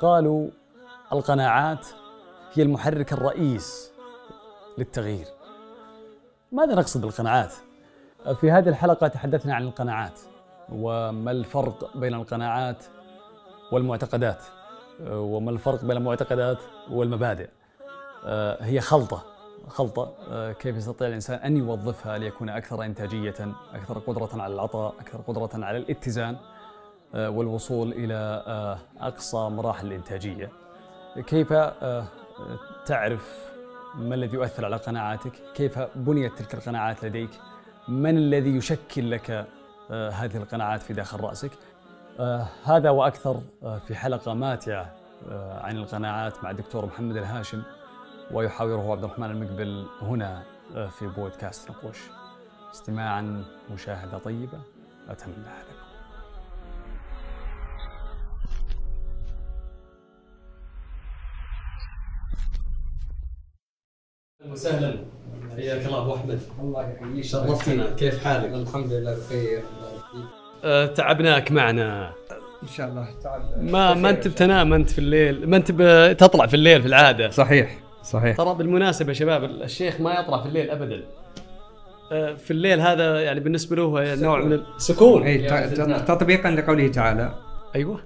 قالوا القناعات هي المحرك الرئيس للتغيير. ماذا نقصد بالقناعات؟ في هذه الحلقة تحدثنا عن القناعات وما الفرق بين القناعات والمعتقدات وما الفرق بين المعتقدات والمبادئ. هي خلطة خلطة كيف يستطيع الإنسان أن يوظفها ليكون أكثر إنتاجية أكثر قدرة على العطاء أكثر قدرة على الاتزان. والوصول إلى أقصى مراحل الإنتاجية. كيف تعرف ما الذي يؤثر على قناعاتك؟ كيف بنيت تلك القناعات لديك؟ من الذي يشكل لك هذه القناعات في داخل رأسك؟ هذا وأكثر في حلقة ماتعة عن القناعات مع الدكتور محمد الهاشم ويحاوره عبد الرحمن المقبل هنا في بودكاست نقوش. استماعا مشاهدة طيبة أتمنى لكم وسهلا. حياك الله أبو أحمد. الله يحييك. شرفتنا. كيف حالك؟ الحمد لله بخير. أه تعبناك معنا. إن شاء الله تعال ما ما أنت بتنام أنت في الليل. ما أنت بتطلع في الليل في العادة. صحيح صحيح. ترى بالمناسبة يا شباب الشيخ ما يطلع في الليل ابدا. أه في الليل هذا يعني بالنسبة له هو نوع من السكون اي تطبيقا لقوله تعالى. أيوه.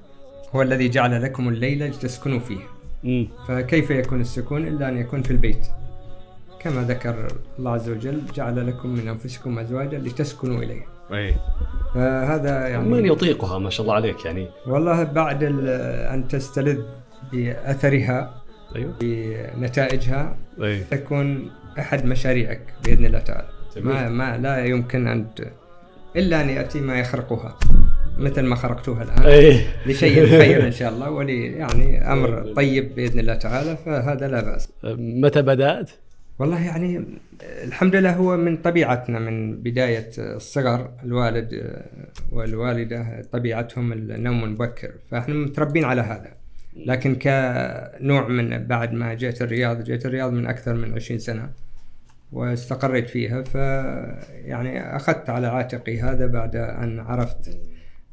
هو الذي جعل لكم الليل لتسكنوا فيه. امم فكيف يكون السكون؟ إلا أن يكون في البيت. كما ذكر الله عز وجل جعل لكم من أنفسكم أزواجا لتسكنوا اليه أي. فهذا يعني من يطيقها ما شاء الله عليك يعني. والله بعد أن تستلذ بأثرها أيوه. بنتائجها أي. تكون أحد مشاريعك بإذن الله تعالى. جميل. ما ما لا يمكن أن. إلا أن يأتي ما يخرقها مثل ما خرقتوها الآن. أي. لشيء خير إن شاء الله ولي يعني أمر طيب بإذن الله تعالى فهذا لا بأس. متى بدأت؟ والله يعني الحمد لله هو من طبيعتنا من بداية الصغر الوالد والوالدة طبيعتهم النوم المبكر. فاحنا متربين على هذا. لكن كنوع من بعد ما جيت الرياض جيت الرياض من أكثر من 20 سنة واستقريت فيها. ف يعني أخذت على عاتقي هذا بعد أن عرفت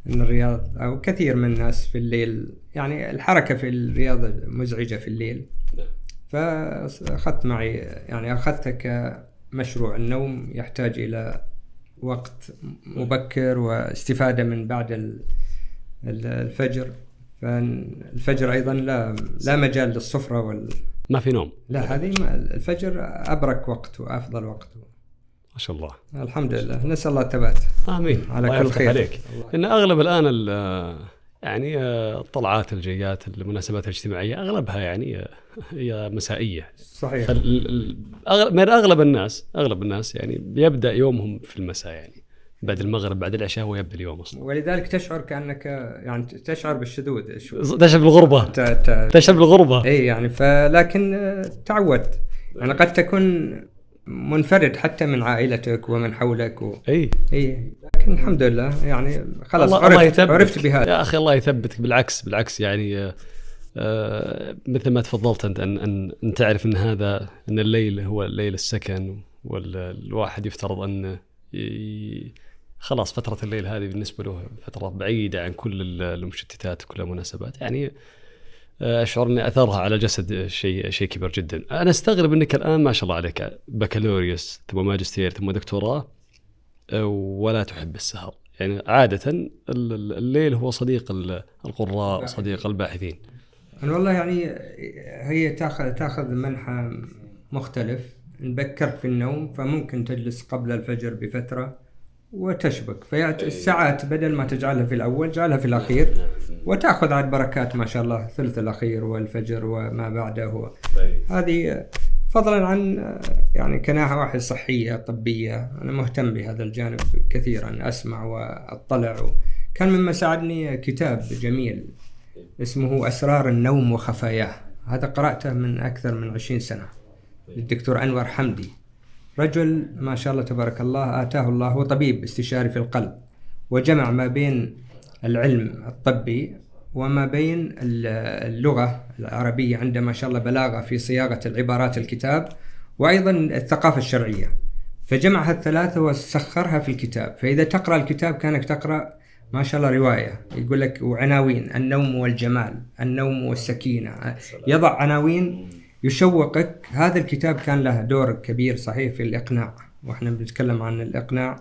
إن الرياض أو كثير من الناس في الليل يعني الحركة في الرياض مزعجة في الليل. فأخذت معي يعني اخذتها كمشروع. النوم يحتاج إلى وقت مبكر واستفادة من بعد ال- ال- الفجر. فالفجر أيضا لا لا مجال للصفرة وال ما في نوم. لا هذه الفجر أبرك وقت وأفضل وقت. ما شاء الله. الحمد لله. نسأل الله الثبات آمين. على الله كل خير. عليك. لأن أغلب الآن ال- يعني آه، الطلعات الجيات المناسبات الاجتماعية أغلبها يعني آه، هي مسائية. صحيح. من أغلب الناس أغلب الناس يعني بيبدا يومهم في المساء يعني بعد المغرب بعد العشاء هو يبدأ اليوم أصلا. ولذلك تشعر كأنك يعني تشعر بالشذوذ تشعر بالغربة. ت- ت- تشعر بالغربة. إي يعني فلكن آه، تعودت يعني قد تكون منفرد حتى من عائلتك ومن حولك و... إي. إي. لكن الحمد لله يعني خلاص الله, الله عرفت يثبتك عرفت بهذا. يا أخي الله يثبتك بالعكس بالعكس يعني آه، مثل ما تفضلت أنت ان ان, أن تعرف أن هذا أن الليل هو الليل السكن والواحد يفترض أن خلاص فترة الليل هذه بالنسبة له فترة بعيدة عن كل ال- المشتتات وكل المناسبات يعني آه، أشعر أن أثرها على الجسد شيء شيء كبير جدا. أنا أستغرب أنك الآن ما شاء الله عليك بكالوريوس ثم ماجستير ثم دكتوراه آه، ولا تحب السهر. يعني عادة ال- ال- الليل هو صديق ال- القراء صديق الباحثين. أنا والله يعني هي تاخذ تاخذ منحى مختلف. نبكرت في النوم فممكن تجلس قبل الفجر بفترة وتشبك. فيعني الساعات بدل ما تجعلها في الأول جعلها في الأخير وتأخذ عاد بركات ما شاء الله الثلث الأخير والفجر وما بعده. هذه فضلا عن يعني كنواحي صحية طبية. أنا مهتم بهذا الجانب كثيرا أسمع وأطلع. كان مما ساعدني كتاب جميل اسمه أسرار النوم وخفاياه. هذا قرأته من أكثر من عشرين سنة. للدكتور أنور حمدي. رجل ما شاء الله تبارك الله آتاه الله هو طبيب استشاري في القلب وجمع ما بين العلم الطبي وما بين اللغة العربية عنده ما شاء الله بلاغة في صياغة العبارات الكتاب وأيضا الثقافة الشرعية. فجمعها الثلاثة وسخرها في الكتاب. فإذا تقرأ الكتاب كأنك تقرأ ما شاء الله رواية. يقول لك وعناوين النوم والجمال النوم والسكينة. يضع عناوين يشوقك. هذا الكتاب كان له دور كبير صحيح في الإقناع. وإحنا بنتكلم عن الإقناع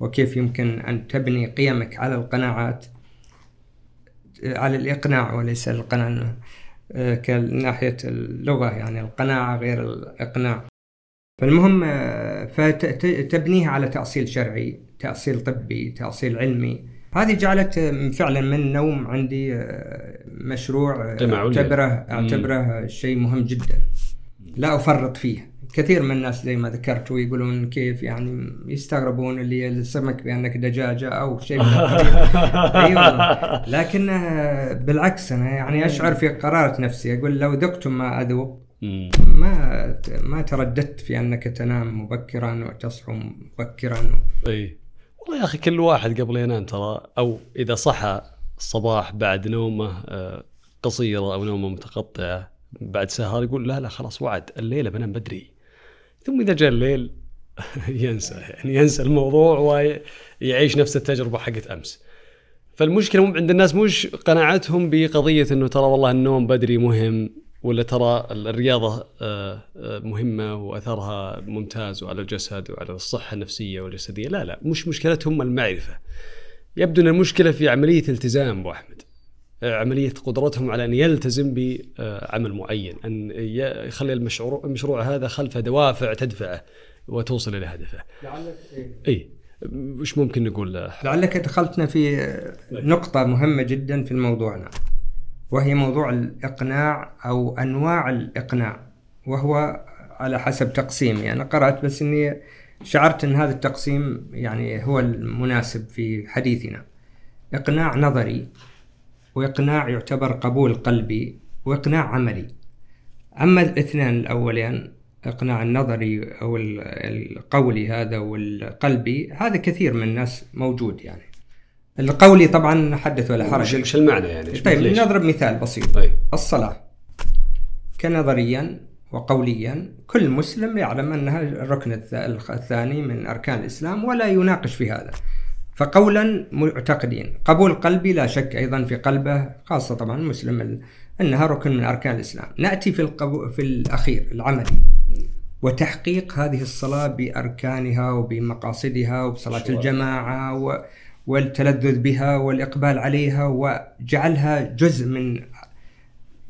وكيف يمكن أن تبني قيمك على القناعات على الإقناع وليس القناعه آه، كناحية اللغة يعني القناعة غير الإقناع. فالمهم آه، فتبنيها على تأصيل شرعي تأصيل طبي تأصيل علمي. هذه جعلت فعلا من نوم عندي آه، مشروع اعتبره اعتبره شيء مهم جدا. لا أفرط فيه. كثير من الناس زي ما ذكرت ويقولون كيف يعني يستغربون اللي السمك بأنك دجاجة أو شيء من أيوه. لكن بالعكس أنا يعني أشعر في قرارة نفسي. أقول لو ذقتم ما أذوق ما ما ترددت في أنك تنام مبكرا وتصحو مبكرا. اي والله يا أخي كل واحد قبل ينام ترى أو إذا صحى الصباح بعد نومه آه، قصيره أو نومه متقطعه بعد سهر يقول لا لا خلاص وعد الليلة بنام بدري. ثم إذا جاء الليل ينسى يعني ينسى الموضوع ويعيش نفس التجربة حقت أمس. فالمشكلة عند الناس مش قناعتهم بقضية إنه ترى والله النوم بدري مهم. ولا ترى الرياضة آه، آه، مهمة وأثرها ممتاز وعلى الجسد وعلى الصحة النفسية والجسدية؟ لا لا مش مشكلتهم المعرفة. يبدو إن المشكلة في عملية التزام أبو أحمد. آه، عملية قدرتهم على أن يلتزم بعمل معين أن يخلي المشروع المشروع هذا خلفه دوافع تدفعه وتوصل إلى هدفه. لعلك إيه. وش ممكن نقول لعلك دخلتنا في نقطة مهمة جدا في موضوعنا وهي موضوع الإقناع أو أنواع الإقناع وهو على حسب تقسيمي أنا قرأت بس إني شعرت أن هذا التقسيم يعني هو المناسب في حديثنا. إقناع نظري وإقناع يعتبر قبول قلبي وإقناع عملي. أما الاثنان الأولين إقناع النظري أو القولي هذا والقلبي هذا كثير من الناس موجود يعني. القولي طبعا حدث ولا حرج. إيش المعنى يعني طيب نضرب مثال بسيط. طيب. الصلاة. كنظريا وقوليا كل مسلم يعلم أنها الركن الثاني من أركان الإسلام ولا يناقش في هذا. فقولا معتقدين. قبول قلبي لا شك أيضا في قلبه خاصة طبعا المسلم أنها ركن من أركان الإسلام. نأتي في القبو في الأخير العملي. وتحقيق هذه الصلاة بأركانها وبمقاصدها وبصلاة الجماعة و والتلذذ بها والإقبال عليها وجعلها جزء من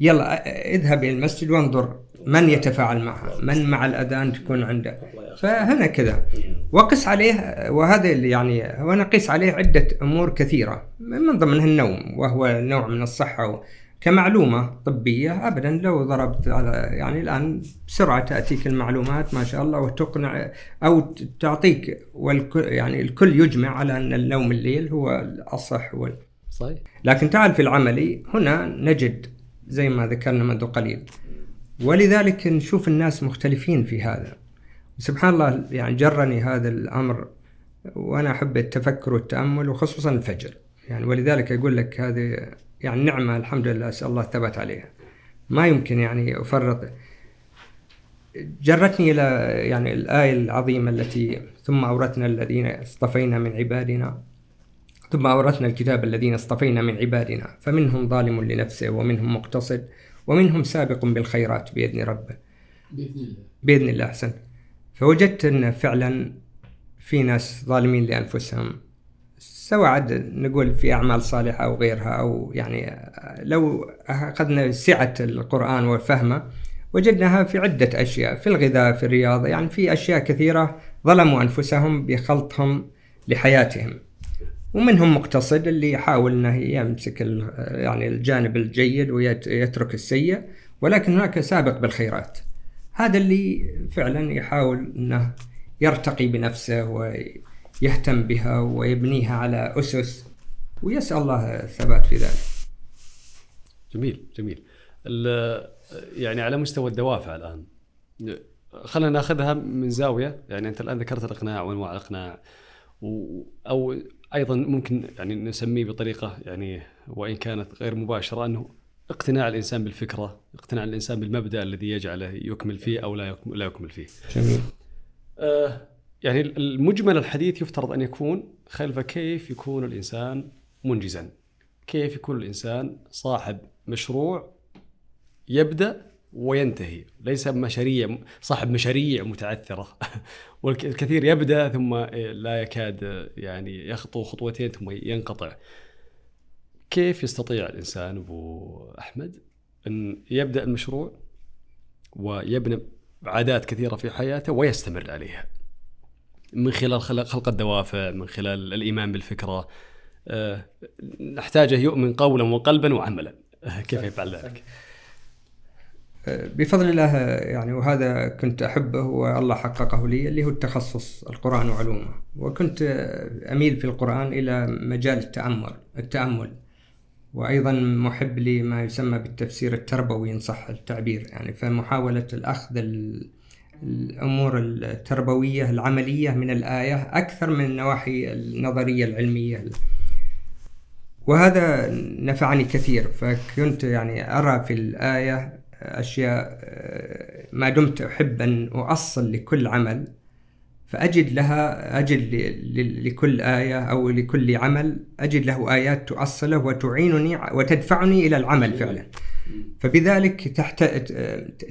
يلا اذهب إلى المسجد وانظر من يتفاعل معها من مع الأذان تكون عنده. فهنا كذا. وقس عليه وهذا يعني وأنا قيس عليه عدة أمور كثيرة من ضمنها النوم وهو نوع من الصحة كمعلومة طبية أبدا لو ضربت على يعني الآن بسرعة تأتيك المعلومات ما شاء الله وتقنع أو تعطيك والكل يعني الكل يجمع على أن النوم الليل هو الأصح وال. صحيح. لكن تعال في العملي هنا نجد زي ما ذكرنا منذ قليل. ولذلك نشوف الناس مختلفين في هذا. سبحان الله يعني جرني هذا الأمر وأنا أحب التفكر والتأمل وخصوصا الفجر. يعني ولذلك أقول لك هذه يعني نعمة الحمد لله أسأل الله الثبات عليها. ما يمكن يعني أفرط. جرتني إلى يعني الآية العظيمة التي ثم أورثنا الذين اصطفينا من عبادنا ثم أورثنا الكتاب الذين اصطفينا من عبادنا فمنهم ظالم لنفسه ومنهم مقتصد ومنهم سابق بالخيرات بإذن ربه. بإذن الله. بإذن الله أحسن فوجدت أن فعلا في ناس ظالمين لأنفسهم. سواء عاد نقول في أعمال صالحة أو غيرها أو يعني لو أخذنا سعة القرآن وفهمه وجدناها في عدة أشياء في الغذاء في الرياضة يعني في أشياء كثيرة ظلموا أنفسهم بخلطهم لحياتهم. ومنهم مقتصد اللي يحاول إنه يمسك يعني الجانب الجيد ويترك السيء ولكن هناك سابق بالخيرات. هذا اللي فعلا يحاول إنه يرتقي بنفسه يهتم بها ويبنيها على أسس ويسأل الله الثبات في ذلك. جميل جميل. يعني على مستوى الدوافع الآن خلينا ناخذها من زاوية. يعني أنت الآن ذكرت الإقناع وأنواع الإقناع أو أيضا ممكن يعني نسميه بطريقة يعني وإن كانت غير مباشرة أنه اقتناع الإنسان بالفكرة اقتناع الإنسان بالمبدأ الذي يجعله يكمل فيه أو لا يكمل, لا يكمل فيه. جميل. آه يعني المجمل الحديث يفترض أن يكون خلف كيف يكون الإنسان منجزا. كيف يكون الإنسان صاحب مشروع يبدأ وينتهي. ليس مشاريع صاحب مشاريع متعثرة. والكثير يبدأ ثم لا يكاد يعني يخطو خطوتين ثم ينقطع. كيف يستطيع الإنسان أبو أحمد أن يبدأ المشروع ويبني عادات كثيرة في حياته ويستمر عليها؟ من خلال خلق الدوافع من خلال الإيمان بالفكرة. أه نحتاجه يؤمن قولا وقلبا وعملا. كيف يفعل ذلك؟ بفضل الله يعني وهذا كنت أحبه والله حققه لي اللي هو التخصص القرآن وعلومه. وكنت أميل في القرآن إلى مجال التأمل التأمل. وأيضا محب لما يسمى بالتفسير التربوي إن صح التعبير. يعني فمحاولة الأخذ الأمور التربوية العملية من الآية أكثر من النواحي النظرية العلمية. وهذا نفعني كثير فكنت يعني أرى في الآية أشياء ما دمت أحب أن اؤصل لكل عمل فأجد لها أجد لكل آية أو لكل عمل أجد له آيات تؤصله وتعينني وتدفعني إلى العمل فعلا. فبذلك تحت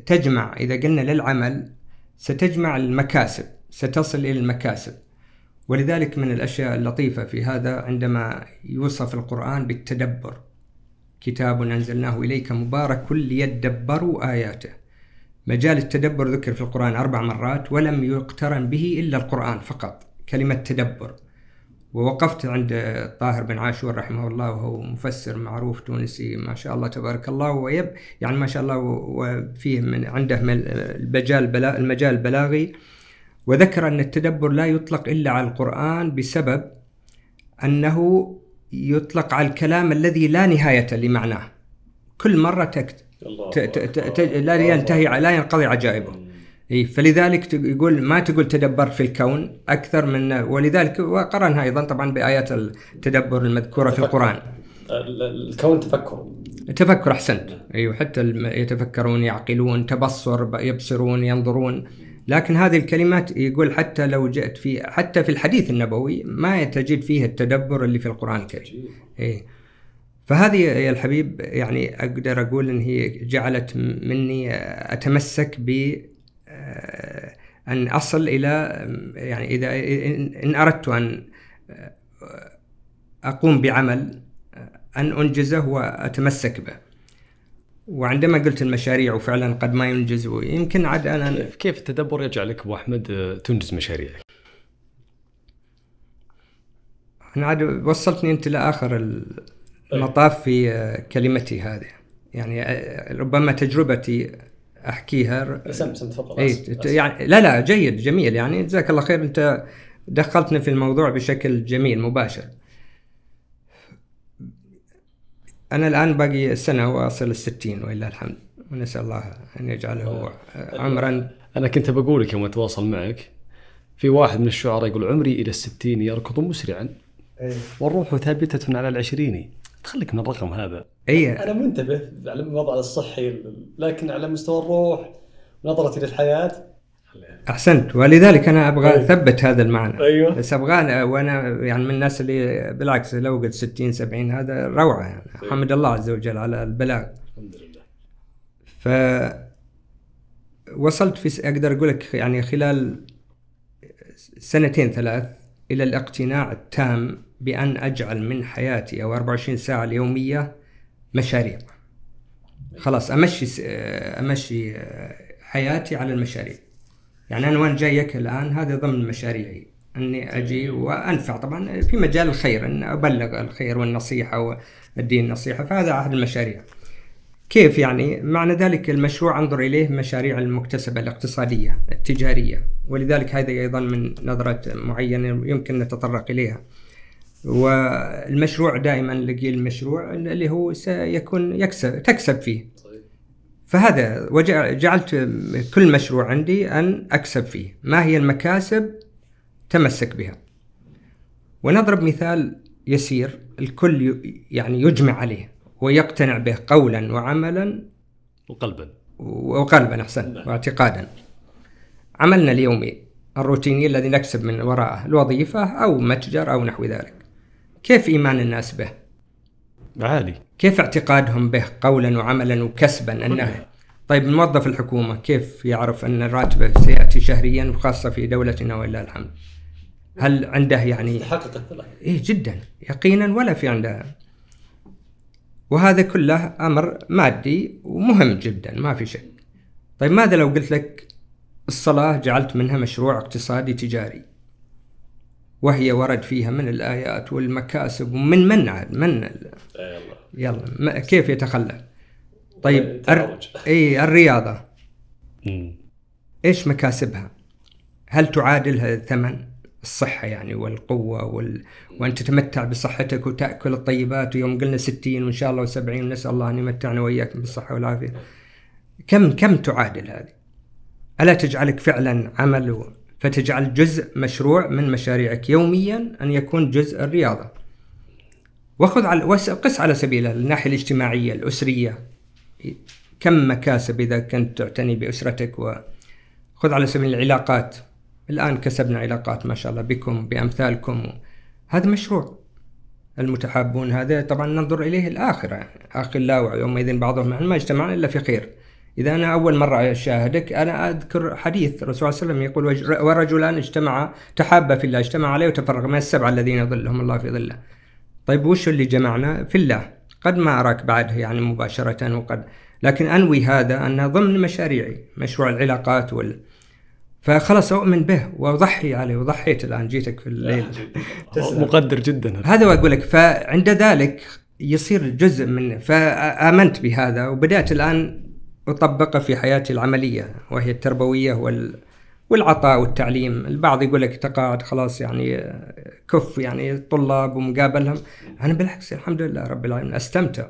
تجمع إذا قلنا للعمل ستجمع المكاسب ستصل إلى المكاسب. ولذلك من الأشياء اللطيفة في هذا عندما يوصف القرآن بالتدبر. كتاب أنزلناه إليك مبارك ليدبروا آياته. مجال التدبر ذكر في القرآن أربع مرات ولم يقترن به إلا القرآن فقط. كلمة تدبر. ووقفت عند طاهر بن عاشور رحمه الله وهو مفسر معروف تونسي ما شاء الله تبارك الله ويب يعني ما شاء الله وفيه من عنده المجال المجال البلاغي وذكر أن التدبر لا يطلق إلا على القرآن بسبب أنه يطلق على الكلام الذي لا نهاية لمعناه. كل مرة تكت. لا ينتهي لا ينقضي عجائبه. إيه فلذلك يقول ما تقول تدبرت في الكون أكثر من ولذلك وقرنها أيضا طبعا بآيات التدبر المذكورة في القرآن. الكون تفكر. تفكر أحسنت. أيوه حتى يتفكرون يعقلون تبصر يبصرون ينظرون. لكن هذه الكلمات يقول حتى لو جئت في حتى في الحديث النبوي ما تجد فيه التدبر اللي في القرآن الكريم. اي فهذه يا الحبيب يعني أقدر أقول إن هي جعلت مني أتمسك ب أن أصل إلى يعني إذا إن أردت أن أقوم بعمل أن أنجزه وأتمسك به. وعندما قلت المشاريع وفعلا قد ما ينجز ويمكن عاد أنا كيف, التدبر يجعلك أبو أحمد تنجز مشاريعك؟ أنا عاد وصلتني أنت لآخر المطاف في كلمتي هذه يعني ربما تجربتي أحكيها. سم سم تفضل اي يعني لا لا جيد جميل. يعني جزاك الله خير. أنت دخلتني في الموضوع بشكل جميل مباشر. أنا الآن باقي سنة وأصل الستين ولله الحمد. ونسأل الله أن يجعله عمرا. أنا كنت بقول لك يوم أتواصل معك في واحد من الشعراء يقول عمري إلى الستين يركض مسرعا. والروح ثابتة على العشرين. تخليك من الرقم هذا. أي أنا منتبه على الوضع الصحي لكن على مستوى الروح نظرتي للحياة. أحسنت. ولذلك أنا أبغى أيوه. أثبت هذا المعنى. أيوه. بس أبغى وأنا يعني من الناس اللي بالعكس لو قلت 60 70 هذا روعة يعني. أيوه. حمد الله عز وجل على البلاغ. الحمد لله. ف وصلت في أقدر أقول لك يعني خلال سنتين ثلاث إلى الاقتناع التام بأن أجعل من حياتي أو 24 ساعة اليومية مشاريع خلاص أمشي أمشي حياتي على المشاريع يعني أنا وأنا جايك الآن هذا ضمن مشاريعي أني أجي وأنفع طبعا في مجال الخير أن أبلغ الخير والنصيحة والدين النصيحة فهذا أحد المشاريع. كيف يعني؟ معنى ذلك المشروع أنظر إليه مشاريع المكتسبة الاقتصادية التجارية ولذلك هذا أيضا من نظره معينة يمكن نتطرق إليها. والمشروع دائما لقي المشروع اللي هو سيكون يكسب تكسب فيه. فهذا وجعلت كل مشروع عندي أن أكسب فيه. ما هي المكاسب؟ تمسك بها. ونضرب مثال يسير الكل يعني يجمع عليه ويقتنع به قولا وعملا. وقلبا. وقلبا أحسن واعتقادا. عملنا اليومي الروتيني الذي نكسب من وراءه الوظيفة أو متجر أو نحو ذلك. كيف إيمان الناس به؟ عالي. كيف اعتقادهم به قولا وعملا وكسبا انه طيب موظف الحكومة كيف يعرف أن راتبه سيأتي شهريا وخاصة في دولتنا ولله الحمد؟ هل عنده يعني تحقق الثلاث إيه جدا. يقينا ولا في عنده. وهذا كله أمر مادي ومهم جدا ما في شك. طيب ماذا لو قلت لك الصلاة جعلت منها مشروع اقتصادي تجاري؟ وهي ورد فيها من الآيات والمكاسب ومن من عاد من ال- يلا. كيف يتخلى؟ طيب الر... اي الرياضة. إيش مكاسبها؟ هل تعادلها ثمن الصحة يعني والقوة وال... وأن تتمتع بصحتك وتأكل الطيبات ويوم قلنا ستين وإن شاء الله وسبعين نسأل الله أن يمتعنا وإياكم بالصحة والعافية. كم كم تعادل هذه؟ ألا تجعلك فعلا عمل و- فتجعل جزء مشروع من مشاريعك يوميا أن يكون جزء الرياضة. وخذ على قس على سبيل الناحية الاجتماعية الأسرية. كم مكاسب إذا كنت تعتني بأسرتك وخذ على سبيل العلاقات. الآن كسبنا علاقات ما شاء الله بكم بأمثالكم. هذا مشروع. المتحابون هذا طبعا ننظر إليه الآخرة. آخر لا ويومئذ بعضهم ما اجتمعنا إلا في خير إذا أنا أول مرة أشاهدك أنا أذكر حديث الرسول صلى الله عليه وسلم يقول "وج- ورجلان اجتمعا تحابا في الله اجتمع عليه وتفرق من السبعة الذين يظلهم الله في ظله. طيب وش اللي جمعنا؟ في الله. قد ما أراك بعده يعني مباشرة وقد. لكن أنوي هذا أنه ضمن مشاريعي مشروع العلاقات وال. فخلاص أؤمن به وأضحي عليه. وضحيت الآن جيتك في الليل. مقدر جدا. هذا. هذا وأقول لك. فعند ذلك يصير جزء من فآمنت بهذا. وبدأت الآن أطبقه في حياتي العملية وهي التربوية وال والعطاء والتعليم. البعض يقول لك تقاعد خلاص يعني كف يعني الطلاب ومقابلهم. أنا بالعكس الحمد لله رب العالمين أستمتع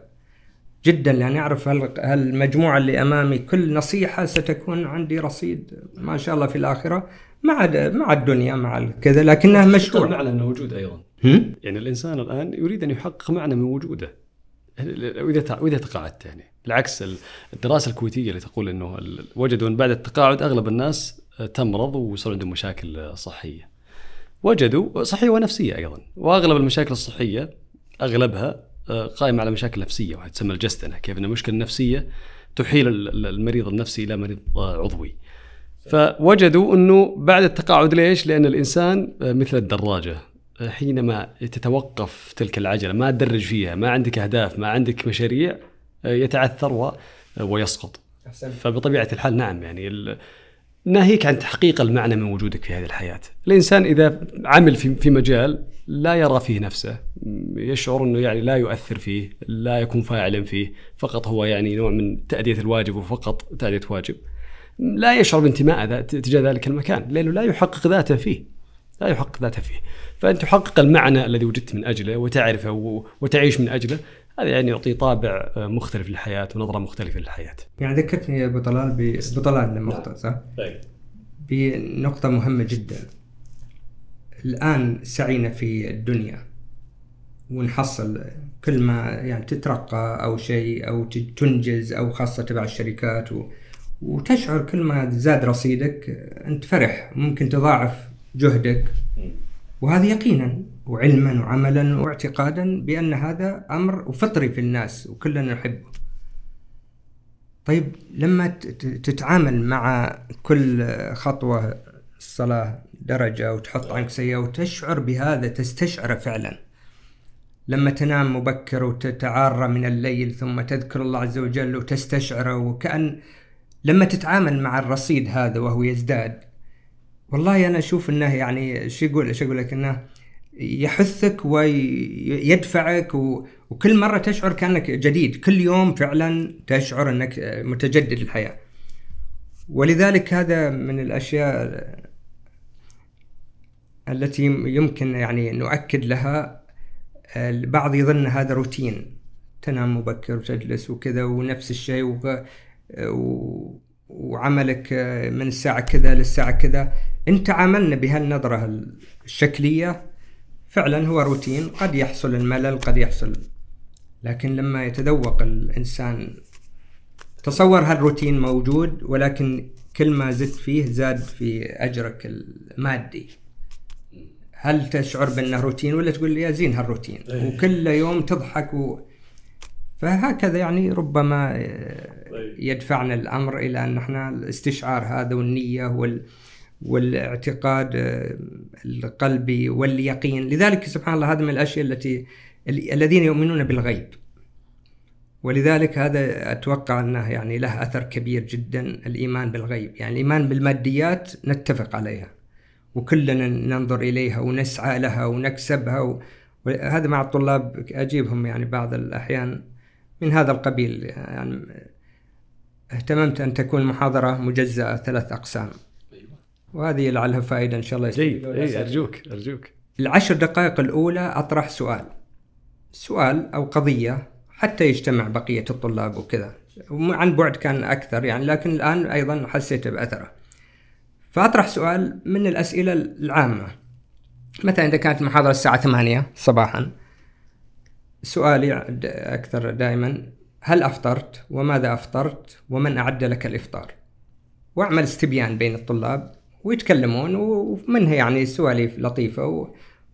جدا لأن أعرف هال- هالمجموعة اللي أمامي كل نصيحة ستكون عندي رصيد ما شاء الله في الآخرة مع مع الدنيا مع كذا لكنها مشروع. معنى انه وجود أيضا. هم؟ يعني الإنسان الآن يريد أن يحقق معنى من وجوده. واذا وإذا تقاعدت يعني. بالعكس ال- الدراسة الكويتية اللي تقول إنه وجدوا إن بعد التقاعد أغلب الناس تمرض ويصير عندهم مشاكل صحية. وجدوا صحية ونفسية أيضا. وأغلب المشاكل الصحية أغلبها آه، قائمة على مشاكل نفسية وهي تسمى الجستنه كيف ان المشكلة النفسيه تحيل ال- ال- المريض النفسي إلى مريض آه، عضوي. فوجدوا إنه بعد التقاعد ليش؟ لأن الإنسان آه، مثل الدراجة. حينما تتوقف تلك العجلة ما تدرج فيها ما عندك أهداف ما عندك مشاريع آه، يتعثر ويسقط. فبطبيعة الحال نعم يعني ناهيك عن تحقيق المعنى من وجودك في هذه الحياة. الإنسان إذا عمل في في مجال لا يرى فيه نفسه يشعر إنه يعني لا يؤثر فيه لا يكون فاعلا فيه فقط هو يعني نوع من تأدية الواجب وفقط تأدية واجب. لا يشعر بانتماء تجاه ذلك المكان لأنه لا يحقق ذاته فيه. لا يحقق ذاته فيه. فان تحقق المعنى الذي وجدت من أجله وتعرفه وتعيش من أجله. هذا يعني يعطي طابع آه، مختلف للحياة ونظرة مختلفة للحياة. يعني ذكرتني يا أبو طلال ب- أبو طلال المخطئ صح؟ بنقطة مهمة جدا. الآن سعينا في الدنيا ونحصل كل ما يعني تترقى أو شيء أو تنجز أو خاصة تبع الشركات و... وتشعر كل ما زاد رصيدك أنت فرح ممكن تضاعف جهدك. وهذا يقينا وعلما وعملا واعتقادا بأن هذا أمر وفطري في الناس وكلنا نحبه. طيب لما تتعامل مع كل خطوة الصلاة درجة وتحط عنك سيئة وتشعر بهذا تستشعره فعلا. لما تنام مبكر وتتعارى من الليل ثم تذكر الله عز وجل وتستشعره وكأن لما تتعامل مع الرصيد هذا وهو يزداد والله أنا أشوف أنه يعني شو يقول شو أقول لك أنه يحثك ويدفعك و... وكل مرة تشعر كأنك جديد. كل يوم فعلا تشعر أنك متجدد الحياة. ولذلك هذا من الأشياء التي يمكن يعني نؤكد لها. البعض يظن هذا روتين. تنام مبكر وتجلس وكذا ونفس الشيء وغ... و... وعملك من الساعة كذا للساعة كذا. إن تعاملنا بهالنظرة الشكلية. فعلا هو روتين قد يحصل الملل قد يحصل لكن لما يتذوق الإنسان تصور هالروتين موجود ولكن كل ما زدت فيه زاد في أجرك المادي. هل تشعر بأنه روتين ولا تقول لي يا زين هالروتين؟ وكل يوم تضحك و... فهكذا يعني ربما آه، يدفعنا الأمر إلى أن إحنا الاستشعار هذا والنية وال والاعتقاد آه، القلبي واليقين. لذلك سبحان الله هذا من الأشياء التي الذين يؤمنون بالغيب. ولذلك هذا أتوقع أنه يعني له أثر كبير جدا الإيمان بالغيب. يعني الإيمان بالماديات نتفق عليها وكلنا ننظر إليها ونسعى لها ونكسبها وهذا مع الطلاب أجيبهم يعني بعض الأحيان. من هذا القبيل يعني اهتممت أن تكون محاضرة مجزأة ثلاث أقسام. وهذه لعلها فائدة إن شاء الله جيد اي أرجوك أرجوك. العشر دقائق الأولى أطرح سؤال. سؤال أو قضية حتى يجتمع بقية الطلاب وكذا. عن بعد كان أكثر يعني لكن الآن أيضا حسيت بأثره. فأطرح سؤال من الأسئلة العامة. مثلا إذا كانت المحاضره الساعة 8 صباحا سؤالي أكثر دائما. هل أفطرت؟ وماذا أفطرت؟ ومن أعد لك الإفطار؟ وأعمل استبيان بين الطلاب ويتكلمون ومنها يعني سواليف لطيفة و...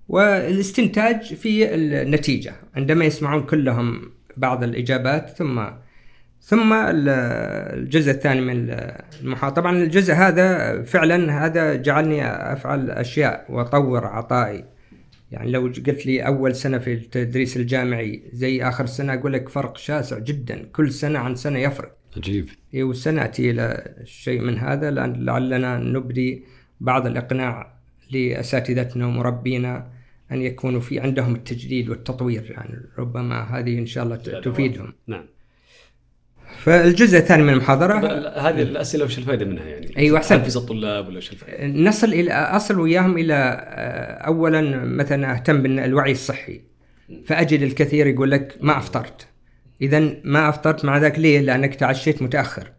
والاستنتاج في النتيجة. عندما يسمعون كلهم بعض الإجابات ثم ثم الجزء الثاني من المحاضرة. طبعا الجزء هذا فعلا هذا جعلني أفعل أشياء وأطور عطائي. يعني لو قلت لي أول سنة في التدريس الجامعي زي آخر سنة أقول لك فرق شاسع جدا. كل سنة عن سنة يفرق. عجيب. إيه وسنأتي إلى شيء من هذا. لأن لعلنا نبدي بعض الإقناع لأساتذتنا ومربينا أن يكونوا في عندهم التجديد والتطوير. يعني ربما هذه إن شاء الله تفيدهم. نعم. فالجزء الثاني من المحاضرة هذه الأسئلة وش الفائدة منها يعني؟ أيوة أحسن تحفز الطلاب ولا وش الفائدة؟ نصل إلى أصل وياهم إلى آه، أولا مثلا أهتم بالوعي الصحي. فأجد الكثير يقول لك ما أفطرت. إذا ما أفطرت مع ذاك ليه؟ لأنك تعشيت متأخر.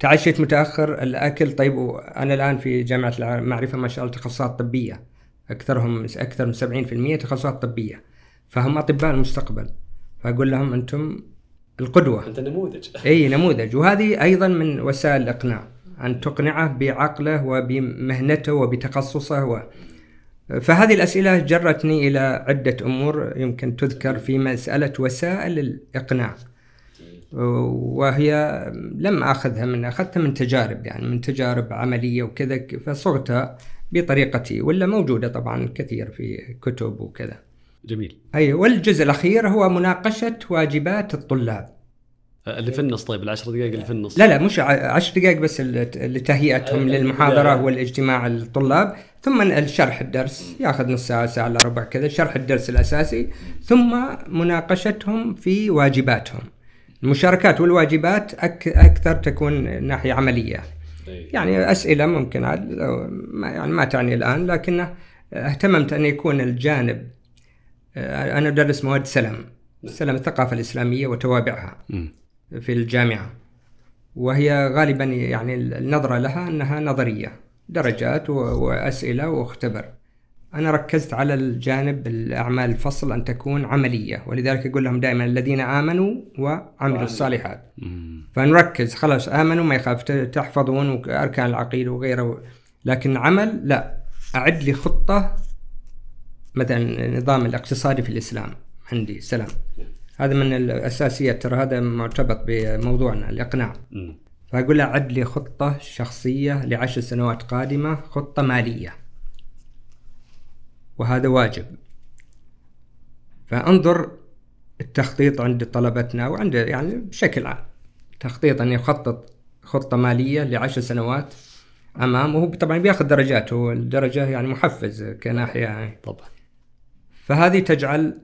تعشيت متأخر الأكل طيب أنا الآن في جامعة المعرفة ما شاء الله تخصصات طبية. أكثرهم أكثر من 70% تخصصات طبية. فهم أطباء المستقبل. فأقول لهم أنتم القدوة. أنت نموذج. أي نموذج. وهذه أيضا من وسائل الإقناع أن تقنعه بعقله وبمهنته وبتخصصه و... فهذه الأسئلة جرتني إلى عدة أمور يمكن تذكر في مسألة وسائل الإقناع. وهي لم أخذها من أخذتها من تجارب يعني من تجارب عملية وكذا فصغتها بطريقتي ولا موجودة طبعا كثير في كتب وكذا. جميل. أي والجزء الأخير هو مناقشة واجبات الطلاب. اللي في النص طيب العشر دقائق اللي في النص. لا لا مش عشر دقائق بس لتهيئتهم للمحاضرة والاجتماع الطلاب. ثم الشرح الدرس ياخذ نص ساعة ساعة إلا ربع كذا شرح الدرس الأساسي. ثم مناقشتهم في واجباتهم. المشاركات والواجبات أك أكثر تكون ناحية عملية. يعني أسئلة ممكن يعني ما تعني الآن لكن اهتممت أن يكون الجانب آه، أنا أدرس مواد سلم سلم الثقافة الإسلامية وتوابعها في الجامعة. وهي غالبا يعني النظرة لها أنها نظرية درجات وأسئلة واختبر. أنا ركزت على الجانب الأعمال الفصل أن تكون عملية. ولذلك أقول لهم دائما الذين آمنوا وعملوا الصالحات. فنركز خلاص آمنوا ما يخاف تحفظون أركان العقيدة وغيره. لكن عمل لا أعد لي خطة مثلا النظام الاقتصادي في الإسلام. عندي سلام. هذا من الأساسيات. ترى هذا مرتبط بموضوعنا الإقناع. فأقول له عد لي خطة شخصية لعشر سنوات قادمة خطة مالية. وهذا واجب. فأنظر التخطيط عند طلبتنا وعند يعني بشكل عام. تخطيط أن يخطط خطة مالية لعشر سنوات أمام وهو طبعا بياخذ درجات هو الدرجه يعني محفز كناحية. يعني طبعا. فهذه تجعل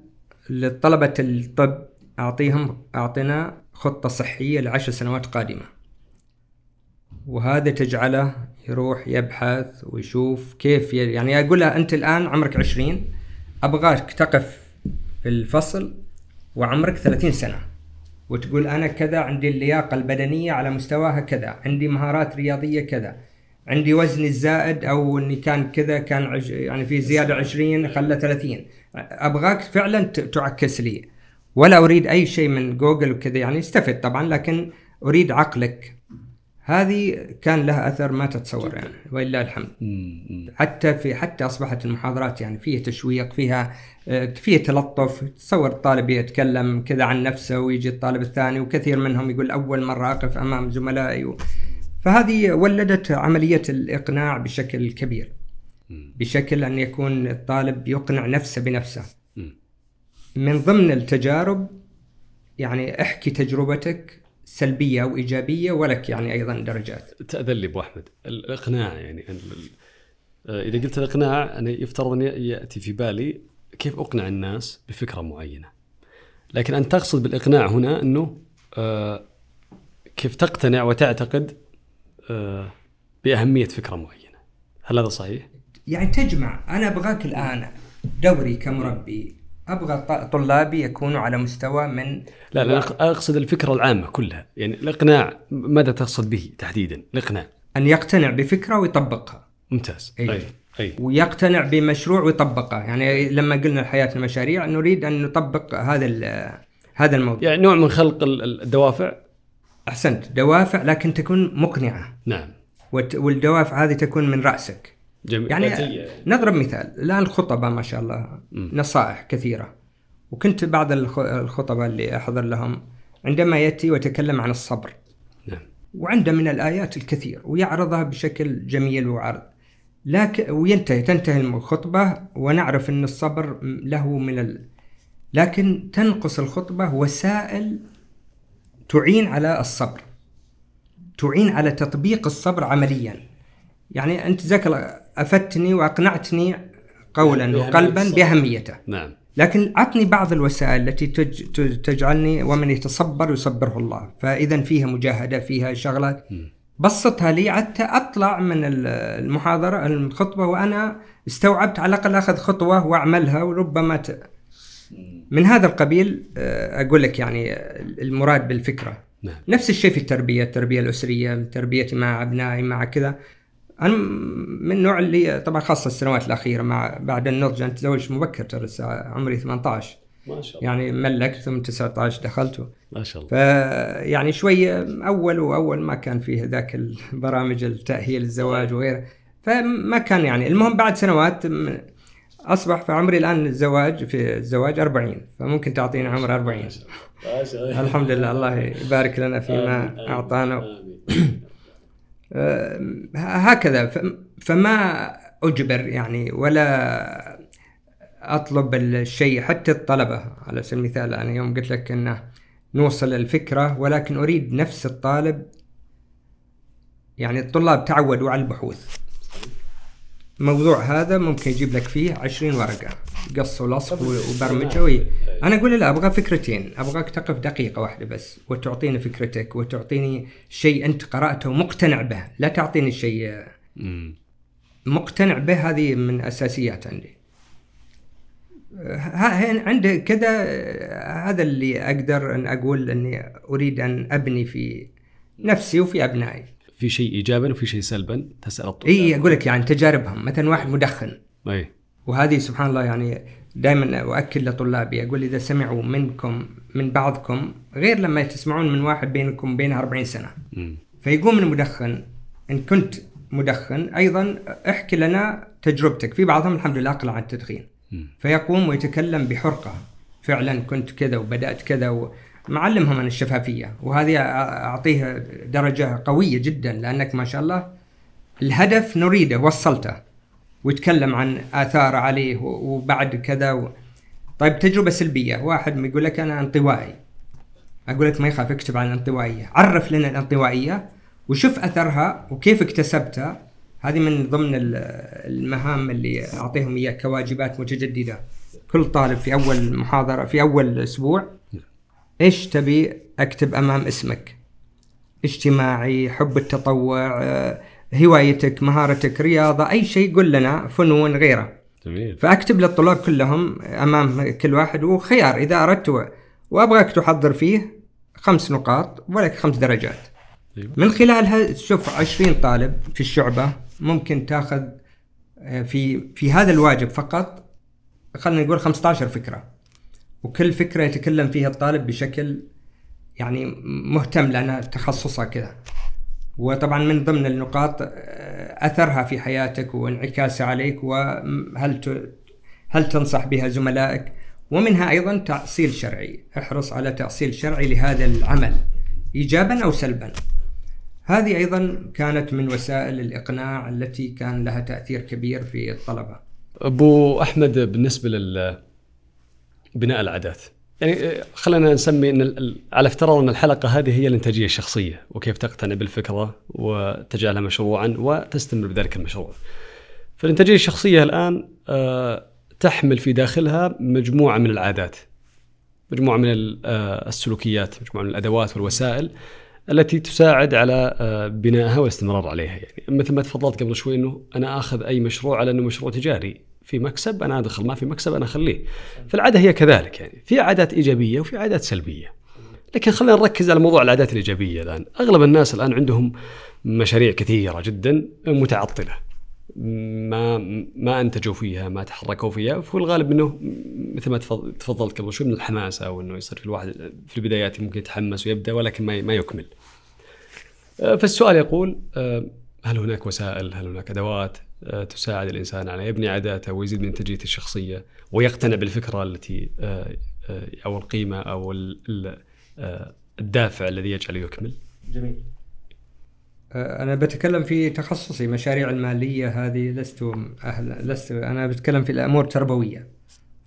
لطلبة الطب أعطيهم أعطنا خطة صحية لعشر سنوات قادمة. وهذا تجعله يروح يبحث ويشوف كيف يعني أقول له أنت الآن عمرك عشرين أبغاك تقف في الفصل وعمرك ثلاثين سنة. وتقول أنا كذا عندي اللياقة البدنية على مستواها كذا عندي مهارات رياضية كذا. عندي وزني الزائد أو إني كان كذا كان عش يعني في زيادة 20 خلى 30 أبغاك فعلا تعكس لي. ولا أريد أي شيء من جوجل وكذا يعني استفد طبعا لكن أريد عقلك. هذه كان لها أثر ما تتصور يعني. ولله الحمد. حتى في حتى أصبحت المحاضرات يعني فيها تشويق فيها آه، فيها تلطف تصور الطالب يتكلم كذا عن نفسه ويجي الطالب الثاني وكثير منهم يقول أول مرة أقف أمام زملائي و... فهذه ولدت عملية الإقناع بشكل كبير. بشكل أن يكون الطالب يقنع نفسه بنفسه. من ضمن التجارب يعني احكي تجربتك سلبية أو إيجابية ولك يعني أيضا درجات. تأذن لي أبو أحمد. الإقناع يعني إذا قلت الإقناع أنا يفترض أن يأتي في بالي كيف أقنع الناس بفكرة معينة. لكن انت تقصد بالإقناع هنا أنه آه، كيف تقتنع وتعتقد بأهمية فكرة معينة. هل هذا صحيح؟ يعني تجمع أنا أبغاك الآن دوري كمربي. أبغى طلابي يكونوا على مستوى من لا لا أقصد الفكرة العامة كلها. يعني الإقناع ماذا تقصد به تحديدا؟ الإقناع. أن يقتنع بفكرة ويطبقها. ممتاز. أي. اي اي ويقتنع بمشروع ويطبقه. يعني لما قلنا حياتنا مشاريع نريد أن نطبق هذا هذا الموضوع. يعني نوع من خلق ال- ال- الدوافع. أحسنت دوافع لكن تكون مقنعة. نعم. والدوافع هذه تكون من رأسك. جميل. يعني ذاتية. نضرب مثال الآن الخطباء ما شاء الله نصائح كثيرة. وكنت بعض الخ- الخطباء اللي أحضر لهم عندما يأتي ويتكلم عن الصبر. نعم. وعنده من الآيات الكثير ويعرضها بشكل جميل وعرض. لكن وينتهي تنتهي الخطبة ونعرف أن الصبر له من ال... لكن تنقص الخطبة وسائل تعين على الصبر. تعين على تطبيق الصبر عمليا. يعني أنت ذاك أفدتني وأقنعتني قولا وقلبا. بأهميته. نعم. لكن عطني بعض الوسائل التي تج... تجعلني ومن يتصبر يصبره الله. فإذا فيها مجاهدة فيها شغلات. بسطها لي حتى أطلع من ال- المحاضرة الخطبة وأنا استوعبت على الأقل أخذ خطوة وأعملها وربما ت... من هذا القبيل آه، أقول لك يعني المراد بالفكرة. نعم. نفس الشيء في التربية التربية الأسرية تربيتي مع أبنائي مع كذا. أنا من النوع اللي طبعا خاصة السنوات الأخيرة مع بعد النضج أنا تزوجت مبكر ترى عمري 18 ما شاء الله. يعني ملكت ثم 19 دخلت ما شاء الله. فيعني شوي أول وأول ما كان فيه ذاك البرامج التأهيل الزواج وغيره. فما كان يعني المهم بعد سنوات أصبح في عمري الآن الزواج في الزواج 40 فممكن تعطيني عمر 40 ما شاء الله الحمد لله الله يبارك لنا فيما آمين. آه، هكذا فما أجبر يعني ولا أطلب الشيء حتى الطلبة على سبيل المثال أنا يوم قلت لك أنه نوصل الفكرة ولكن أريد نفس الطالب يعني الطلاب تعودوا على البحوث. الموضوع هذا ممكن يجيب لك فيه عشرين ورقة قص ولصق وبرمجة وي. أنا أقول لا أبغى فكرتين أبغاك تقف دقيقة واحدة بس وتعطيني فكرتك وتعطيني شيء أنت قرأته ومقتنع به لا تعطيني شيء مم. مقتنع به هذه من أساسيات عندي ها- هين عند كذا آه، هذا اللي أقدر أن أقول أني أريد أن أبني في نفسي وفي أبنائي في شيء ايجابا وفي شيء سلبا تسأل الطلاب. إي أقول لك يعني تجاربهم. مثلا واحد مدخن. أي. وهذه سبحان الله يعني دائما أؤكد لطلابي أقول إذا سمعوا منكم من بعضكم غير لما تسمعون من واحد بينكم وبينه 40 سنة. مم. فيقوم المدخن إن كنت مدخن أيضا احكي لنا تجربتك. في بعضهم الحمد لله أقلع عن التدخين. مم. فيقوم ويتكلم بحرقة. فعلا كنت كذا وبدأت كذا و... معلمهم عن الشفافية وهذه أعطيه درجة قوية جدا لأنك ما شاء الله الهدف نريده وصلته ويتكلم عن اثار عليه وبعد كذا و... طيب تجربة سلبية واحد يقول لك أنا انطوائي أقول لك ما يخاف اكتب عن الانطوائية عرف لنا الانطوائية وشوف أثرها وكيف اكتسبتها هذه من ضمن ال- المهام اللي أعطيهم إياها كواجبات متجددة كل طالب في أول محاضرة في أول أسبوع إيش تبي أكتب أمام اسمك؟ اجتماعي حب التطوع آه، هوايتك مهارتك رياضة أي شيء قل لنا فنون غيره. جميل. فأكتب للطلاب كلهم أمام كل واحد وخيار إذا أردت و- وأبغاك تحضر فيه خمس نقاط ولك خمس درجات. أيوة. من خلالها شوف 20 طالب في الشعبة ممكن تاخذ آه، في في هذا الواجب فقط خلينا نقول 15 فكرة. وكل فكرة يتكلم فيها الطالب بشكل يعني مهتم لأن تخصصه كذا. وطبعا من ضمن النقاط آه، أثرها في حياتك وانعكاسها عليك وهل ت- هل تنصح بها زملائك؟ ومنها أيضا تأصيل شرعي. احرص على تأصيل شرعي لهذا العمل ايجابا أو سلبا. هذه أيضا كانت من وسائل الإقناع التي كان لها تأثير كبير في الطلبة. أبو أحمد بالنسبة لل بناء العادات يعني آه، خلينا نسمي إن على افتراض إن الحلقة هذه هي الإنتاجية الشخصية وكيف تقتنع بالفكرة وتجعلها مشروعا وتستمر بذلك المشروع. فالإنتاجية الشخصية الآن آه، تحمل في داخلها مجموعة من العادات. مجموعة من آه، السلوكيات، مجموعة من الأدوات والوسائل التي تساعد على بنائها والاستمرار عليها يعني مثل ما تفضلت قبل شوي إنه أنا آخذ أي مشروع على إنه مشروع تجاري في مكسب أنا أدخل ما في مكسب أنا أخليه. فالعادة هي كذلك يعني. في عادات إيجابية وفي عادات سلبية. لكن خلينا نركز على موضوع العادات الإيجابية الآن. أغلب الناس الآن عندهم مشاريع كثيرة جدا متعطلة. ما ما أنتجوا فيها ما تحركوا فيها. في الغالب إنه مثل ما تفض- تفضلت قبل شوي من الحماسة أو إنه يصير في الواحد في البدايات ممكن يتحمس ويبدأ ولكن ما ما يكمل. آه، فالسؤال يقول آه، هل هناك وسائل؟ هل هناك أدوات؟ تساعد الإنسان على يبني عاداته ويزيد من انتاجيته الشخصية ويقتنع بالفكرة التي آه، آه، أو القيمة أو ال- ال- آه، الدافع الذي يجعله يكمل؟ جميل. أنا بتكلم في تخصصي مشاريع المالية هذه لست أهل لست أنا بتكلم في الأمور التربوية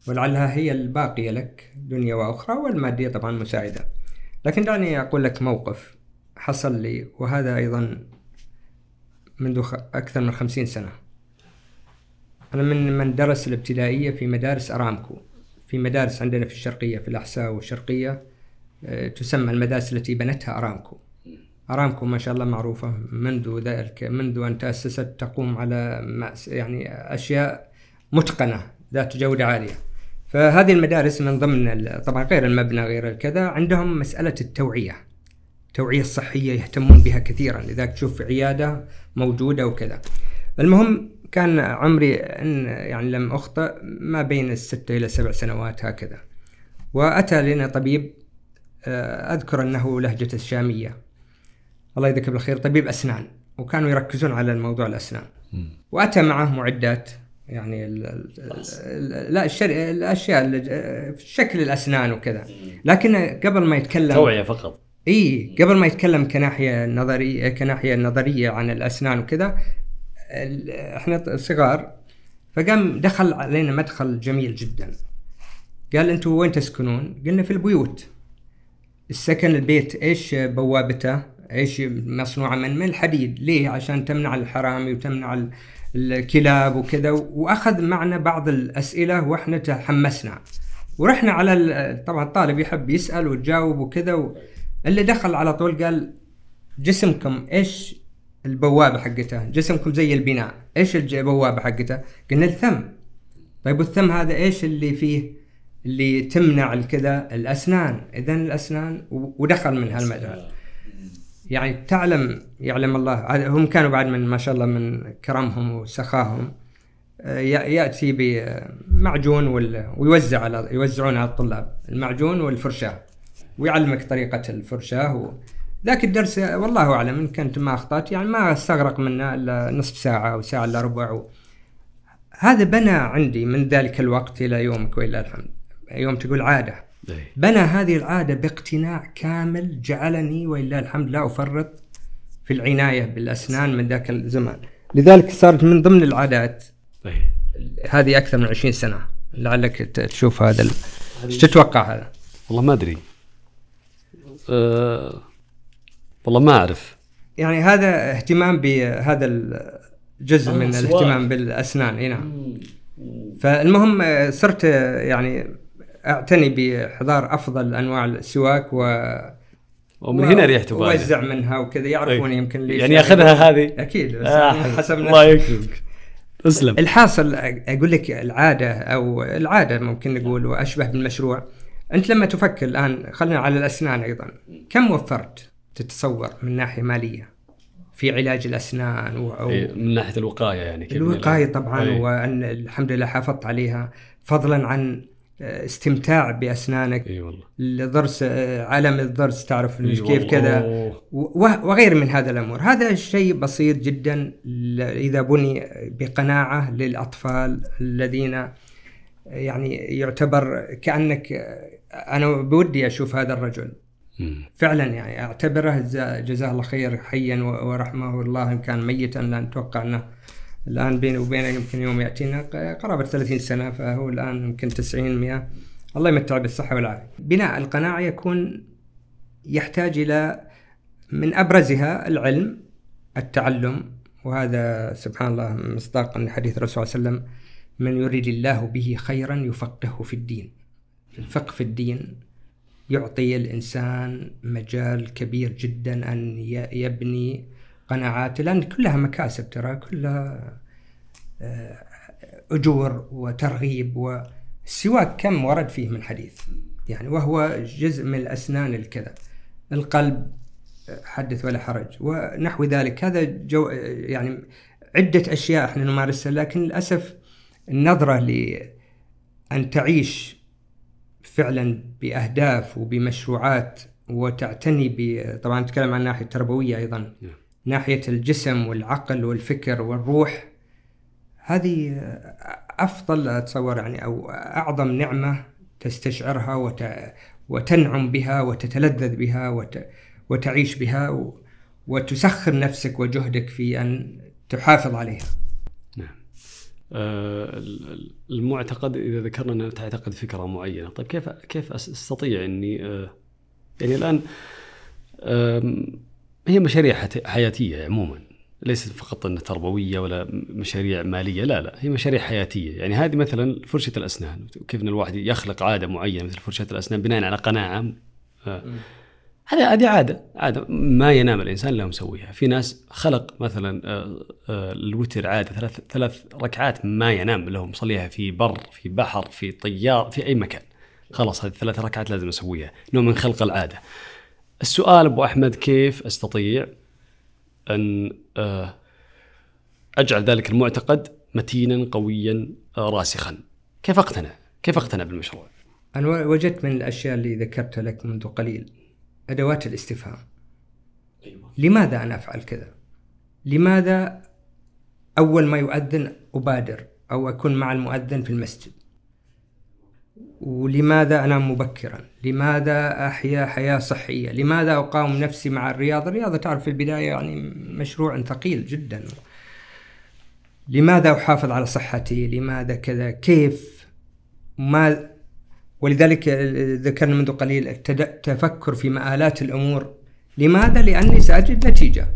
ولعلها هي الباقية لك دنيا وأخرى والمادية طبعا مساعدة. لكن دعني أقول لك موقف حصل لي وهذا أيضا منذ أكثر من خمسين سنة. أنا من من درس الابتدائية في مدارس أرامكو. في مدارس عندنا في الشرقية في الأحساء والشرقية آه، تسمى المدارس التي بنتها أرامكو. أرامكو ما شاء الله معروفة منذ ذلك منذ أن تأسست تقوم على يعني أشياء متقنة ذات جودة عالية. فهذه المدارس من ضمن طبعا غير المبنى غير الكذا عندهم مسألة التوعية. التوعية الصحية يهتمون بها كثيرا لذلك تشوف عيادة موجودة وكذا. المهم كان عمري إن يعني لم أخطئ ما بين الستة إلى سبع سنوات هكذا. وأتى لنا طبيب آه، أذكر أنه لهجة الشامية. الله يذكره بالخير طبيب أسنان وكانوا يركزون على الموضوع الأسنان. وأتى معه معدات يعني ال ال ال لا الشر... في شكل الأسنان وكذا. لكن قبل ما يتكلم توعية فقط. إي قبل ما يتكلم كناحية نظريه كناحية نظرية عن الأسنان وكذا إحنا صغار فقام دخل علينا مدخل جميل جدا قال أنتم وين تسكنون؟ قلنا في البيوت السكن البيت إيش بوابته؟ إيش مصنوعة من من الحديد ليه؟ عشان تمنع الحرامي وتمنع ال- الكلاب وكذا وأخذ معنا بعض الأسئلة وإحنا تحمسنا ورحنا على طبعا الطالب يحب يسأل وتجاوب وكذا. اللي دخل على طول قال جسمكم إيش البوابة حقته؟ جسمكم زي البناء، إيش البوابه حقته؟ قلنا الثم. طيب والثم هذا إيش اللي فيه؟ اللي تمنع الكذا الأسنان، اذا الأسنان ودخل من هالمجال. يعني تعلم يعلم الله هم كانوا بعد من ما شاء الله من كرمهم وسخاهم آه، يأتي بمعجون ويوزع على يوزعون على الطلاب المعجون والفرشاة ويعلمك طريقة الفرشاة. ذاك الدرس والله أعلم إن كنت ما أخطأت يعني ما استغرق منا إلا نصف ساعة أو ساعة إلا ربع. هذا بنى عندي من ذلك الوقت إلى يومك ولله الحمد يوم تقول عادة إيه. بنى هذه العادة باقتناع كامل جعلني ولله الحمد لا أفرط في العناية بالأسنان من ذاك الزمان لذلك صارت من ضمن العادات إيه. هذه أكثر من 20 سنة لعلك تشوف هذا. إيش تتوقع هذا؟ والله ما أدري. أه والله ما أعرف. يعني هذا اهتمام بهذا الجزء آه، من سواك. الاهتمام بالأسنان إي نعم فالمهم آه، صرت آه، يعني أعتني بإحضار أفضل أنواع السواك و ومن هنا ريحته بادئة. وزع منها وكذا يعرفون إيه. يمكن ليش يعني ياخذها هذه أكيد بس آه حسب الله. يكرمك اسلم الحاصل أقول لك العادة أو العادة ممكن نقول وأشبه بالمشروع أنت لما تفكر الآن خلينا على الأسنان أيضا كم وفرت تتصور من ناحية مالية في علاج الأسنان و... أو إيه، من ناحية الوقاية يعني الوقاية طبعا إيه. وأن الحمد لله حافظت عليها. فضلا عن استمتاع بأسنانك اي والله. الضرس آه، علم الضرس تعرف إي كيف. كذا. وغير من هذا الأمور. هذا شيء بسيط جدا إذا بني بقناعة للأطفال الذين يعني يعتبر كأنك أنا بودي أشوف هذا الرجل. فعلا يعني أعتبره جزاه الله خير حيا ورحمه الله إن كان ميتا لا نتوقع إنه الآن بيني وبينه يمكن يوم يأتينا قرابة 30 سنة فهو الآن يمكن 90 100 الله يمتعه بالصحة والعافية. بناء القناعة يكون يحتاج إلى من أبرزها العلم التعلم وهذا سبحان الله مصداقا لحديث الرسول صلى الله عليه وسلم من يريد الله به خيرا يفقهه في الدين. الفقه في الدين يعطي الإنسان مجال كبير جدا ي- يبني قناعاته لأن كلها مكاسب ترى كلها آه، أجور وترغيب والسواك كم ورد فيه من حديث يعني وهو جزء من الأسنان الكذا القلب آه، حدث ولا حرج ونحو ذلك. هذا جو يعني عدة أشياء إحنا نمارسها لكن للأسف النظرة لأن تعيش فعلا بأهداف وبمشروعات وتعتني ب طبعا نتكلم عن الناحيه التربويه أيضا نعم. ناحية الجسم والعقل والفكر والروح هذه أفضل أتصور يعني أو أعظم نعمة تستشعرها وت... وتنعم بها وتتلذذ بها وت... وتعيش بها و... وتسخر نفسك وجهدك في أن تحافظ عليها. آه، ال- ال- المعتقد إذا ذكرنا أنها تعتقد فكرة معينة، طيب كيف كيف أستطيع إني آه، يعني الآن هي مشاريع حياتية عموما. ليست فقط أنها تربوية ولا مشاريع مالية لا لا هي مشاريع حياتية. يعني هذه مثلا فرشة الأسنان. كيف إن الواحد يخلق عادة معينة مثل فرشه الأسنان بناء على قناعة آه، هذا هذه عادة. عادة. ما ينام الإنسان الا مسويها. في ناس خلق مثلا آه، آه، الوتر عادة ثلاث ثلاث ركعات ما ينام هو مصليها في بر في بحر في طيار في أي مكان. خلاص هذه الثلاث ركعات لازم أسويها. نوع من خلق العادة. السؤال أبو أحمد كيف أستطيع أن آه، أجعل ذلك المعتقد متينا قويا راسخا؟ كيف أقتنع؟ كيف أقتنع بالمشروع؟ أنا وجدت من الأشياء اللي ذكرتها لك منذ قليل. أدوات الاستفهام. لماذا أنا أفعل كذا؟ لماذا أول ما يؤذن أبادر أو أكون مع المؤذن في المسجد؟ ولماذا انام مبكرا؟ لماذا أحيا حياة صحية؟ لماذا أقاوم نفسي مع الرياضه؟ الرياضه تعرف في البداية يعني مشروع ثقيل جدا. لماذا أحافظ على صحتي؟ لماذا كذا؟ كيف؟ ما ولذلك ذكرنا منذ قليل التفكر في مآلات الأمور لماذا؟ لأني سأجد نتيجة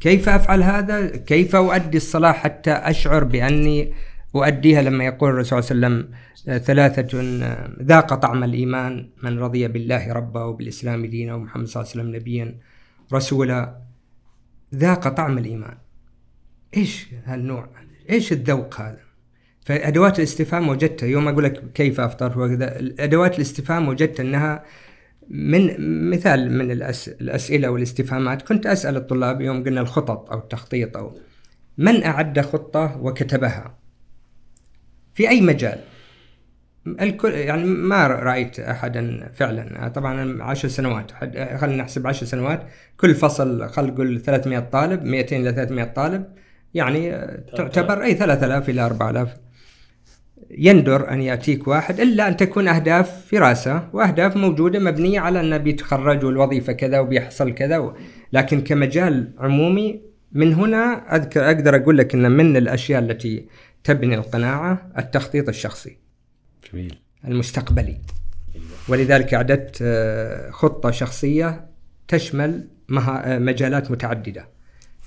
كيف أفعل هذا؟ كيف أؤدي الصلاة حتى أشعر بأني أؤديها لما يقول الرسول صلى الله عليه وسلم ثلاثة ذاق طعم الإيمان من رضي بالله ربا وبالإسلام دينا ومحمد صلى الله عليه وسلم نبيا رسولا ذاق طعم الإيمان إيش هالنوع؟ إيش الذوق هذا؟ فأدوات الاستفهام وجدتها. يوم أقول لك كيف أفطر وكذا ادوات الاستفهام وجدت إنها من مثال من الأس... الأسئلة والاستفهامات. كنت أسأل الطلاب يوم قلنا الخطط أو التخطيط أو من أعد خطة وكتبها؟ في أي مجال؟ الكل يعني ما رأيت أحدا فعلا. طبعا عشر سنوات خلينا نحسب عشر سنوات. كل فصل خلينا نقول 300 طالب 200 إلى 300 طالب. يعني تعتبر أي 3000 إلى 4000 يندر أن يأتيك واحد إلا أن تكون أهداف فراسة وأهداف موجودة مبنية على انه بيتخرج والوظيفه كذا وبيحصل كذا و... لكن كمجال عمومي من هنا اذكر أقدر أقول لك إن من الأشياء التي تبني القناعة التخطيط الشخصي. جميل. المستقبلي. ولذلك أعددت آه، خطة شخصية تشمل آه، مجالات متعددة.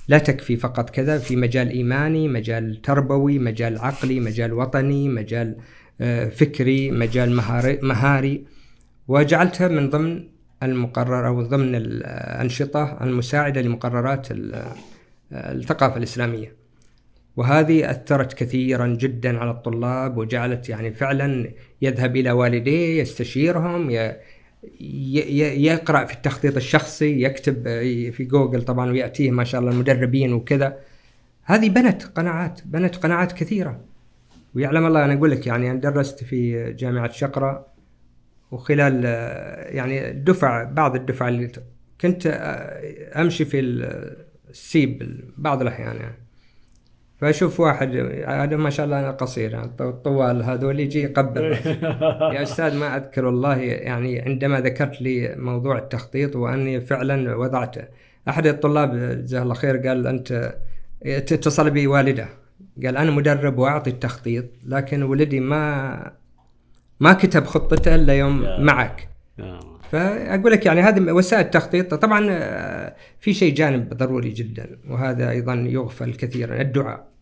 لا تكفي فقط كذا في مجال إيماني مجال تربوي مجال عقلي مجال وطني مجال آه، فكري مجال مهاري, وجعلتها من ضمن المقرر أو ضمن الأنشطة المساعدة لمقررات آه، الثقافة الإسلامية. وهذه أثرت كثيرا جدا على الطلاب وجعلت يعني فعلا يذهب إلى والديه يستشيرهم ي... ي... ي- يقرأ في التخطيط الشخصي يكتب في جوجل طبعا ويأتيه ما شاء الله المدربين وكذا. هذه بنت قناعات بنت قناعات كثيرة. ويعلم الله أنا أقول لك يعني أنا درست في جامعة شقرة وخلال آه، يعني الدفع بعض الدفع اللي كنت آه، أمشي في السيب بعض الأحيان يعني. فأشوف واحد هذا ما شاء الله أنا قصير يعني الطوال هذول يجي يقبل. يا أستاذ ما أذكر والله يعني عندما ذكرت لي موضوع التخطيط وأني فعلا وضعت أحد الطلاب جزاه الله خير قال أنت اتصل بي والده قال أنا مدرب وأعطي التخطيط لكن ولدي ما ما كتب خطته إلا يوم. معك. فأقول لك يعني هذه وسائل التخطيط طبعا آه، في شيء جانب ضروري جدا وهذا أيضا يغفل كثيرا الدعاء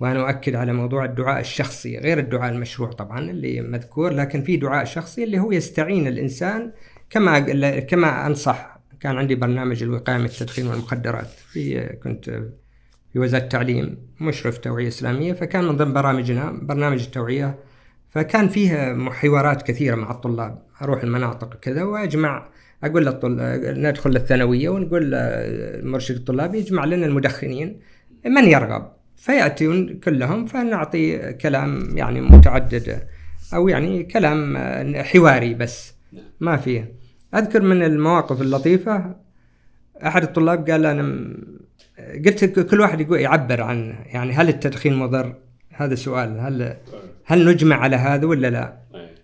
وأنا أؤكد على موضوع الدعاء الشخصي غير الدعاء المشروع طبعا اللي مذكور لكن في دعاء شخصي اللي هو يستعين الإنسان كما كما أنصح. كان عندي برنامج الوقاية من التدخين والمخدرات في كنت في وزارة التعليم مشرف توعية إسلامية فكان من ضمن برامجنا برنامج التوعية فكان فيها حوارات كثيرة مع الطلاب. أروح المناطق كذا وأجمع أقول للطلاب ندخل الثانوية ونقول المرشد الطلابي يجمع لنا المدخنين من يرغب؟ فيأتون كلهم فنعطي كلام يعني متعدد أو يعني كلام حواري بس ما فيه أذكر من المواقف اللطيفة أحد الطلاب قال أنا م- قلت كل واحد يقول يعبر عن يعني هل التدخين مضر؟ هذا سؤال هل هل نجمع على هذا ولا لا؟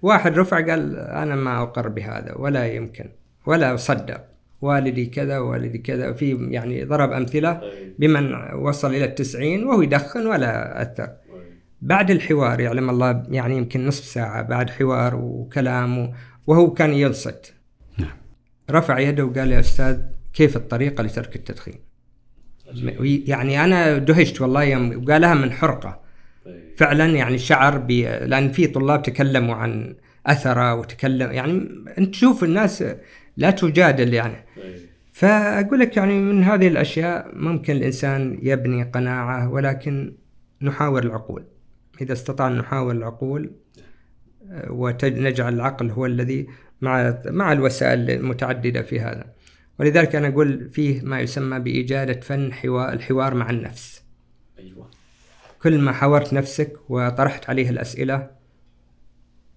واحد رفع قال أنا ما أقر بهذا ولا يمكن ولا أصدق والدي كذا والدي كذا. في يعني ضرب أمثلة بمن وصل إلى التسعين وهو يدخن ولا أثر. بعد الحوار يعلم الله يعني يمكن نصف ساعة بعد حوار وكلام وهو كان ينصت. نعم. رفع يده وقال يا أستاذ كيف الطريقة لترك التدخين؟ يعني أنا دهشت والله يوم وقالها من حرقة. فعلا يعني شعر ب لأن في طلاب تكلموا عن أثره وتكلم يعني أنت تشوف الناس لا تجادل يعني. فأقول لك يعني من هذه الأشياء ممكن الإنسان يبني قناعة ولكن نحاور العقول. إذا استطعنا نحاور العقول ونجعل العقل هو الذي مع مع الوسائل المتعددة في هذا. ولذلك أنا أقول فيه ما يسمى بإجادة فن حوار الحوار مع النفس. أيوه. كل ما حاورت نفسك وطرحت عليه الأسئلة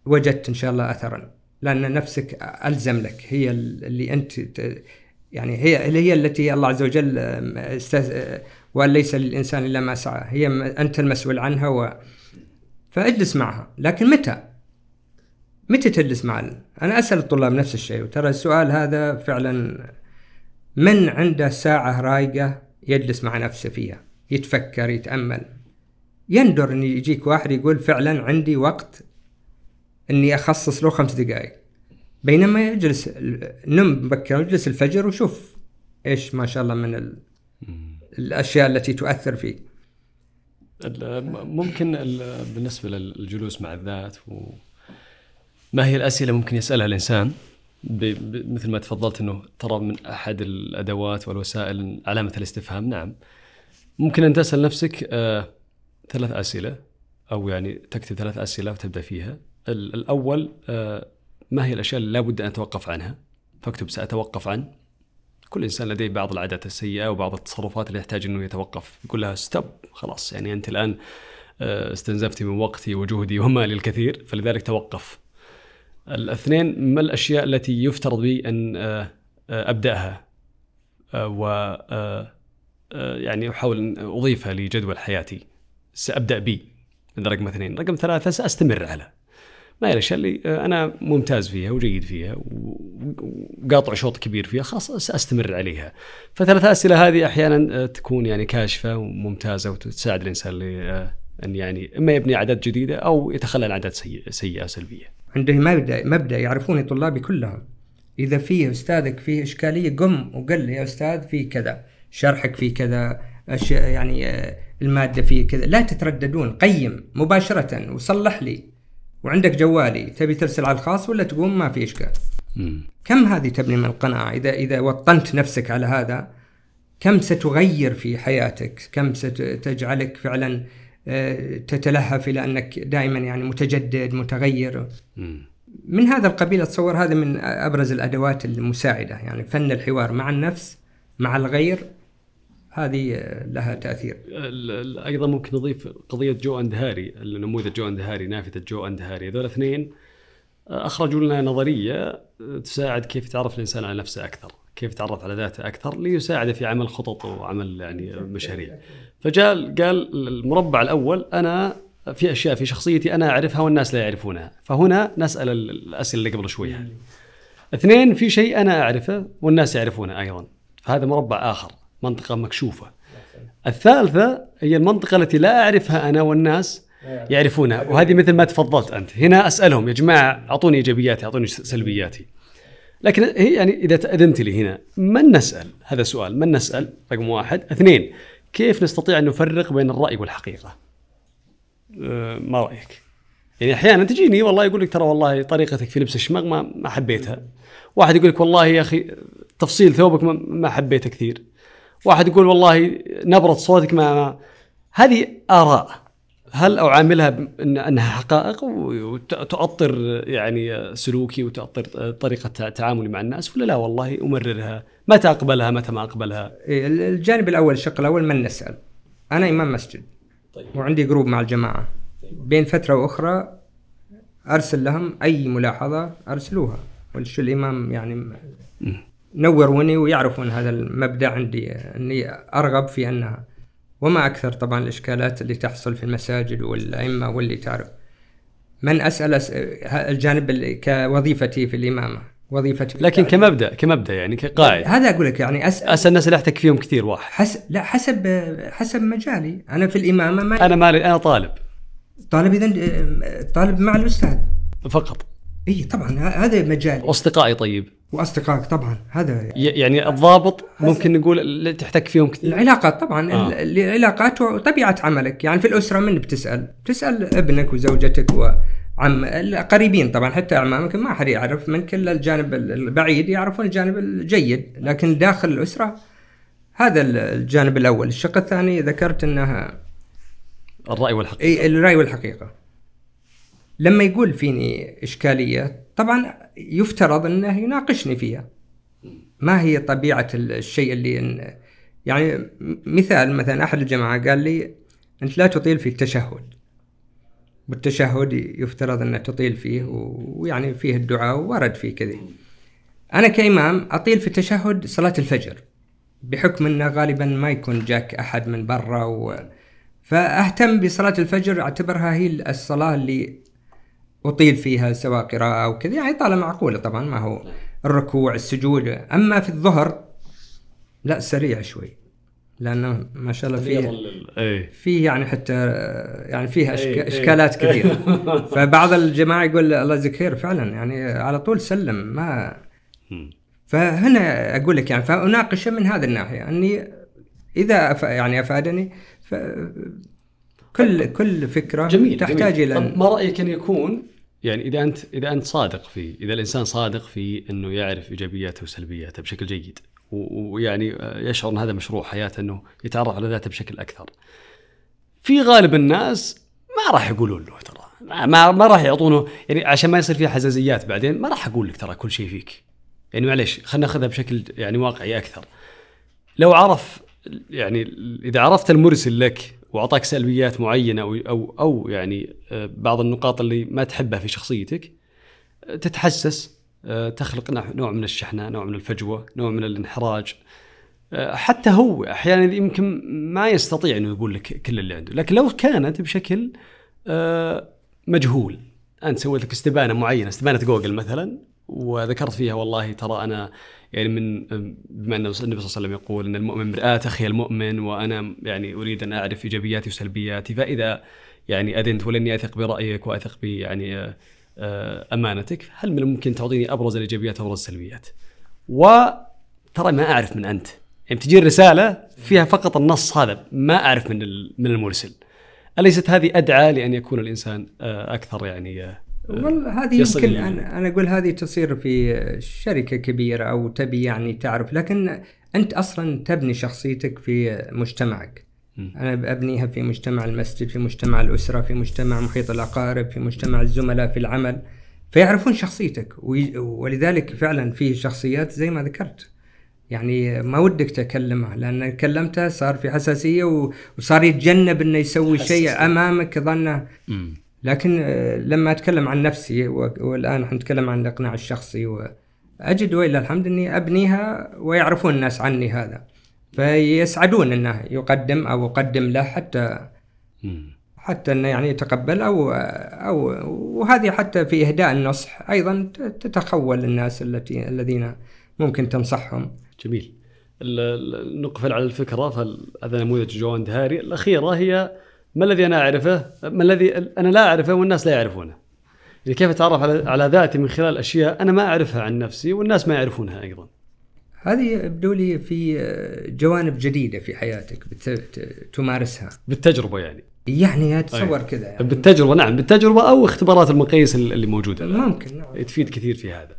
وجدت إن شاء الله اثرا. لأن نفسك ألزم لك. هي اللي أنت يعني هي هي التي الله عز وجل است- وأن ليس للإنسان إلا ما سعى. هي أنت المسؤول عنها و فاجلس معها. لكن متى؟ متى تجلس مع أنا أسأل الطلاب نفس الشيء. وترى السؤال هذا فعلا من عنده ساعة رايقة يجلس مع نفسه فيها يتفكر يتأمل. يندر إن يجيك واحد يقول فعلا عندي وقت إني أخصص له خمس دقائق بينما يجلس نم مبكر ويجلس الفجر وشوف إيش ما شاء الله من ال... الأشياء التي تؤثر فيه. ممكن ال- بالنسبة للجلوس مع الذات و ما هي الأسئلة ممكن يسألها الإنسان. مثل ما تفضلت إنه ترى من أحد الأدوات والوسائل علامة الاستفهام. نعم. ممكن أن تسأل نفسك آه ثلاث أسئلة أو يعني تكتب ثلاث أسئلة وتبدأ فيها. ال- الأول آه ما هي الأشياء اللي لابد أن أتوقف عنها؟ فاكتب سأتوقف عن. كل إنسان لديه بعض العادات السيئة وبعض التصرفات اللي يحتاج إنه يتوقف. يقول لها stop خلاص. يعني أنت الآن آه، استنزفتي من وقتي وجهدي ومالي الكثير فلذلك توقف. الاثنين ما الأشياء التي يفترض بي أن آه، آه، و يعني أحاول أن أضيفها لجدول حياتي. سأبدأ بي هذا رقم اثنين. رقم ثلاثة سأستمر على. ما الاشياء اللي آه، أنا ممتاز فيها وجيد فيها وقاطع شوط كبير فيها خلاص سأستمر عليها. فثلاث أسئلة هذه أحيانا آه، تكون يعني كاشفة وممتازة وتساعد الإنسان ل- آه، أن يعني إما يبني عادات جديدة أو يتخلى عن عادات سيئة سلبية. عنده مبدأ مبدأ يعرفوني طلابي كلهم. إذا فيه أستاذك فيه إشكالية قم وقل لي يا أستاذ في كذا شرحك في كذا يعني المادة فيه كذا. لا تترددون قيم مباشرة وصلح لي. وعندك جوالي تبي ترسل على الخاص ولا تقوم؟ ما في إشكال. مم. كم هذه تبني من القناعة؟ إذا إذا وطنت نفسك على هذا كم ستغير في حياتك؟ كم ستجعلك فعلا آه، تتلهف إلى أنك دائما يعني متجدد متغير؟ مم. من هذا القبيل أتصور هذا من أبرز الأدوات المساعدة يعني فن الحوار مع النفس مع الغير هذه آه، لها تأثير. أيضا ممكن نضيف قضية Joe and Harry النموذج Joe and Harry نافذة Joe and Harry. هذول اثنين آه، أخرجوا لنا نظرية آه، تساعد كيف يتعرف الإنسان على نفسه أكثر كيف يتعرف على ذاته أكثر ليساعده في عمل خطط وعمل يعني مشاريع. فجاء قال المربع الأول أنا في أشياء في شخصيتي أنا أعرفها والناس لا يعرفونها. فهنا نسأل ال- الأسئلة اللي قبل شوي هذه اثنين في شيء أنا أعرفه والناس يعرفونه أيضا. فهذا مربع آخر. منطقة مكشوفة. الثالثة هي المنطقة التي لا أعرفها أنا والناس يعرفونها وهذه مثل ما تفضلت أنت. هنا أسألهم يا جماعة أعطوني إيجابياتي أعطوني سلبياتي. لكن هي يعني إذا تأذنت لي هنا من نسأل؟ هذا سؤال من نسأل؟ رقم واحد. اثنين كيف نستطيع أن نفرق بين الرأي والحقيقة؟ أه، ما رأيك؟ يعني أحيانا تجيني والله يقول لك ترى والله طريقتك في لبس الشماغ ما ما حبيتها. واحد يقول لك والله يا أخي تفصيل ثوبك ما حبيته كثير. واحد يقول والله نبرة صوتك ما, ما هذه آراء. هل أعاملها بأن إنها حقائق وتؤطر يعني سلوكي وتؤطر طريقة تعاملي مع الناس ولا لا؟ والله أمررها. متى أقبلها؟ متى ما أقبلها؟ إيه، الجانب الأول الشق الأول من نسأل. أنا إمام مسجد. طيب. وعندي جروب مع الجماعة. بين فترة وأخرى أرسل لهم أي ملاحظة أرسلوها. والش الإمام يعني نوروني ويعرفون هذا المبدأ عندي إني أرغب في أنها. وما أكثر طبعا الإشكالات اللي تحصل في المساجد والأئمة واللي تعرف. من أسأل أس- الجانب اللي كوظيفتي في الإمامة وظيفتي في لكن. كمبدأ كمبدأ يعني كقاعدة. هذا أقول لك يعني اسال أسأل الناس اللي احتك فيهم كثير واحد. حسب لا حسب حسب مجالي. أنا في الإمامة ما أنا مالي أنا طالب. طالب اذا طالب مع الأستاذ. فقط. إي طبعا هذا مجالي وأصدقائي طيب. وأصدقائك طبعا هذا ي- يعني الضابط ممكن نقول اللي تحتك فيهم كثير. العلاقات طبعا آه. العلاقات وطبيعة عملك. يعني في الأسرة من بتسأل؟ بتسأل ابنك وزوجتك وعم القريبين طبعا حتى اعمامك ما حد يعرف منك الا الجانب البعيد يعرفون الجانب الجيد. لكن داخل الأسرة هذا الجانب الأول. الشق الثاني ذكرت إنها الرأي والحقيقة. إي الرأي والحقيقة. لما يقول فيني إشكالية طبعا يفترض إنه يناقشني فيها. ما هي طبيعة الشيء اللي يعني مثال مثلا أحد الجماعة قال لي أنت لا تطيل في التشهد. والتشهد يفترض ان تطيل فيه ويعني فيه الدعاء ورد فيه كذا أنا كإمام أطيل في التشهد صلاة الفجر بحكم إنه غالبا ما يكون جاك أحد من برا و... فأهتم بصلاة الفجر أعتبرها هي الصلاة اللي أطيل فيها سواء قراءة أو كذا يعني طالما معقولة طبعا ما هو الركوع السجود أما في الظهر لا سريع شوي لأنه ما شاء الله فيه إيه فيه يعني حتى يعني فيها أشك... إيه، إيه. إشكالات كثيرة فبعض الجماعة يقول الله يجزيك خير فعلا يعني على طول سلم ما. فهنا أقول لك يعني فأناقشه من هذه الناحية أني إذا أف... يعني أفادني ف... كل كل فكرة جميل تحتاج جميل. إلى طب ما رأيك أن يكون يعني إذا أنت إذا أنت صادق في إذا الإنسان صادق في إنه يعرف إيجابياته وسلبياته بشكل جيد و- ويعني آه، يشعر إن هذا مشروع حياته إنه يتعرف على ذاته بشكل أكثر. في غالب الناس ما راح يقولون له ترى ما ما, ما راح يعطونه يعني عشان ما يصير فيها حزازيات بعدين ما راح أقول لك ترى كل شيء فيك. يعني معليش خلينا ناخذها بشكل يعني واقعي أكثر. لو عرف يعني إذا عرفت المرسل لك وأعطاك سلبيات معينة أو أو أو يعني آه، بعض النقاط اللي ما تحبها في شخصيتك آه، تتحسس آه، تخلق نوع- من الشحنة، نوع من الفجوة، نوع من الانحراج. حتى هو أحيانا يمكن ما يستطيع إنه يقول لك كل اللي عنده، لكن لو كانت بشكل مجهول أنت سويت لك استبانة معينة، استبانة جوجل مثلا وذكرت فيها والله ترى أنا يعني من بما أن النبي صلى الله عليه وسلم يقول إن المؤمن مرآة أخي المؤمن وأنا يعني أريد أن أعرف إيجابياتي وسلبياتي فإذا يعني أذنت ولاني أثق برأيك وأثق ب يعني آه، أمانتك هل من الممكن تعطيني أبرز الإيجابيات وأبرز السلبيات؟ وترى ما أعرف من أنت يعني تجي الرسالة فيها فقط النص هذا ما أعرف من من المرسل أليست هذه أدعى لأن يكون الإنسان آه، أكثر يعني آه، والله هذه يمكن أنا أنا أقول هذه تصير في شركة كبيرة أو تبي يعني تعرف لكن أنت أصلا تبني شخصيتك في مجتمعك. مم. أنا أبنيها في مجتمع المسجد في مجتمع الأسرة في مجتمع محيط الأقارب في مجتمع الزملاء في العمل فيعرفون شخصيتك. ولذلك فعلا فيه شخصيات زي ما ذكرت. يعني ما ودك تكلمه لأن كلمته صار في حساسية وصار يتجنب إنه يسوي شيء أمامك ظنه. لكن آه، لما أتكلم عن نفسي والآن حنتكلم عن الإقناع الشخصي واجد ولله الحمد إني أبنيها ويعرفون الناس عني هذا. فيسعدون إنه يقدم أو أقدم له حتى. حتى إنه يعني يتقبل أو أو وهذه حتى في إهداء النصح أيضا تتخول الناس التي الذين ممكن تنصحهم. جميل. نقفل على الفكرة. فهذا نموذج جوان دهاري. الأخيرة هي ما الذي أنا أعرفه؟ ما الذي أنا لا أعرفه والناس لا يعرفونه. يعني كيف أتعرف على على ذاتي من خلال أشياء أنا ما أعرفها عن نفسي والناس ما يعرفونها أيضا. هذه يبدو لي في جوانب جديدة في حياتك تمارسها. بالتجربة يعني. يعني اتصور كذا يعني. بالتجربة نعم بالتجربة أو اختبارات المقاييس اللي موجودة. الآن. ممكن نعم. تفيد كثير في هذا.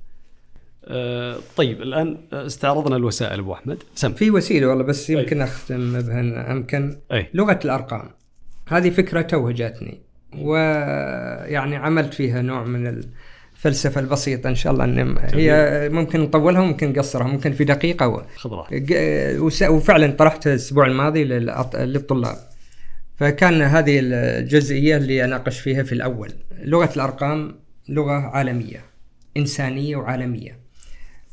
آه، طيب الآن استعرضنا الوسائل أبو أحمد. سم. في وسيلة والله بس يمكن أختم بها أمكن. أي. لغة الأرقام. هذه فكرة توه جاتني. ويعني عملت فيها نوع من الفلسفة البسيطة إن شاء الله ان هي ممكن نطولها وممكن نقصرها ممكن في دقيقة و... وفعلا طرحتها الأسبوع الماضي للطلاب. فكان هذه الجزئية اللي أناقش فيها في الأول. لغة الأرقام لغة عالمية إنسانية وعالمية.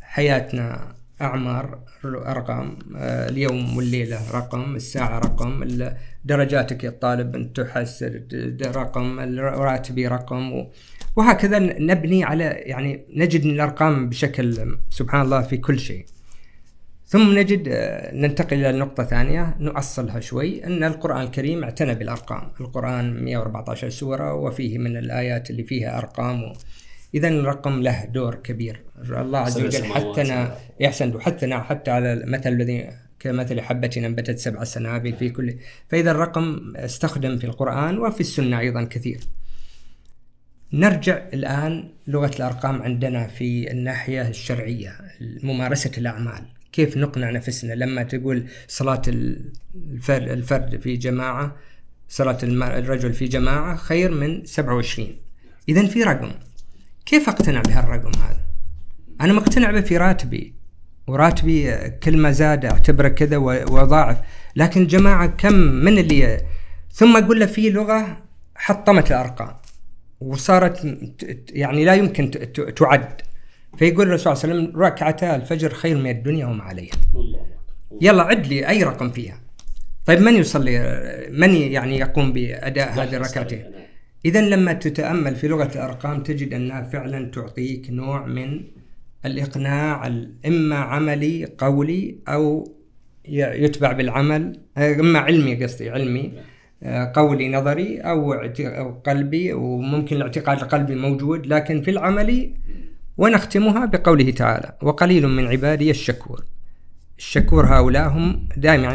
حياتنا أعمار ارقام آه، اليوم والليلة رقم الساعة رقم درجاتك يا الطالب انت تحسن د- رقم راتبي رقم وهكذا نبني على يعني نجد إن الأرقام بشكل سبحان الله في كل شيء. ثم نجد آه، ننتقل إلى نقطة ثانية نؤصلها شوي أن القرآن الكريم اعتنى بالأرقام، القرآن 114 سورة وفيه من الآيات اللي فيها أرقام و... اذا الرقم له دور كبير، الله عز وجل حثنا يحسن حثنا حتى على مثل الذي كمثل حبة أنبتت سبع سنابل في كل فإذا الرقم استخدم في القرآن وفي السنة أيضا كثير. نرجع الآن لغة الأرقام عندنا في الناحية الشرعية ممارسة الأعمال. كيف نقنع نفسنا؟ لما تقول صلاة الفرد, الفرد في جماعة صلاة الرجل في جماعة خير من 27 إذا في رقم. كيف أقتنع بهالرقم هذا؟ أنا مقتنع به في راتبي وراتبي كل ما زاد أعتبره كذا و- وأضاعف. لكن الجماعة كم من اللي ثم أقول له في لغة حطمت الأرقام وصارت يعني لا يمكن تعد. فيقول الرسول صلى الله عليه وسلم ركعتا الفجر خير من الدنيا وما عليها. يلا عد لي أي رقم فيها. طيب من يصلي؟ من يعني يقوم بأداء هذه الركعتين؟ اذا لما تتأمل في لغة الأرقام تجد أنها فعلا تعطيك نوع من الإقناع ال- إما عملي قولي ي- يتبع بالعمل إما علمي قصدي علمي آه، قولي نظري أو قلبي وممكن الاعتقاد القلبي موجود لكن في العملي ونختمها بقوله تعالى وقليل من عبادي الشكور. الشكور هؤلاء هم دائما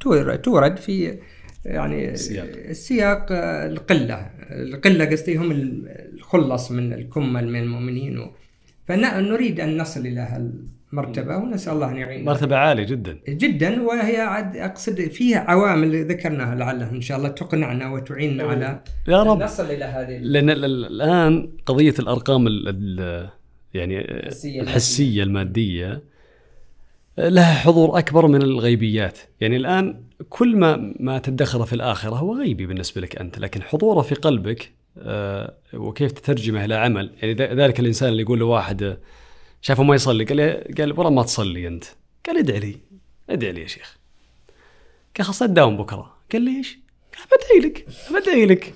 تور- تورد في يعني السياق. السياق القلة القلة قصدي هم الخلص من الكمل من المؤمنين و... فنريد أن نصل إلى هالمرتبة ونسأل الله أن يعيننا. مرتبة عالية جدا. جدا وهي عاد أقصد فيها عوامل ذكرناها لعلها إن شاء الله تقنعنا وتعيننا على يا رب. نصل إلى هذه لأن ال- ال- الآن قضية الأرقام ال ال يعني الحسية المادية لها حضور أكبر من الغيبيات، يعني الآن كل ما ما تدخره في الآخرة هو غيبي بالنسبة لك أنت، لكن حضوره في قلبك آه، وكيف تترجمه إلى عمل، يعني ذلك الإنسان اللي يقول لواحد آه، شافه ما يصلي قال له قال والله ما تصلي أنت، قال ادعي لي ادعي لي يا شيخ. قال خلاص تداوم بكرة، قال ليش؟ قال بدعي لك بدعي لك.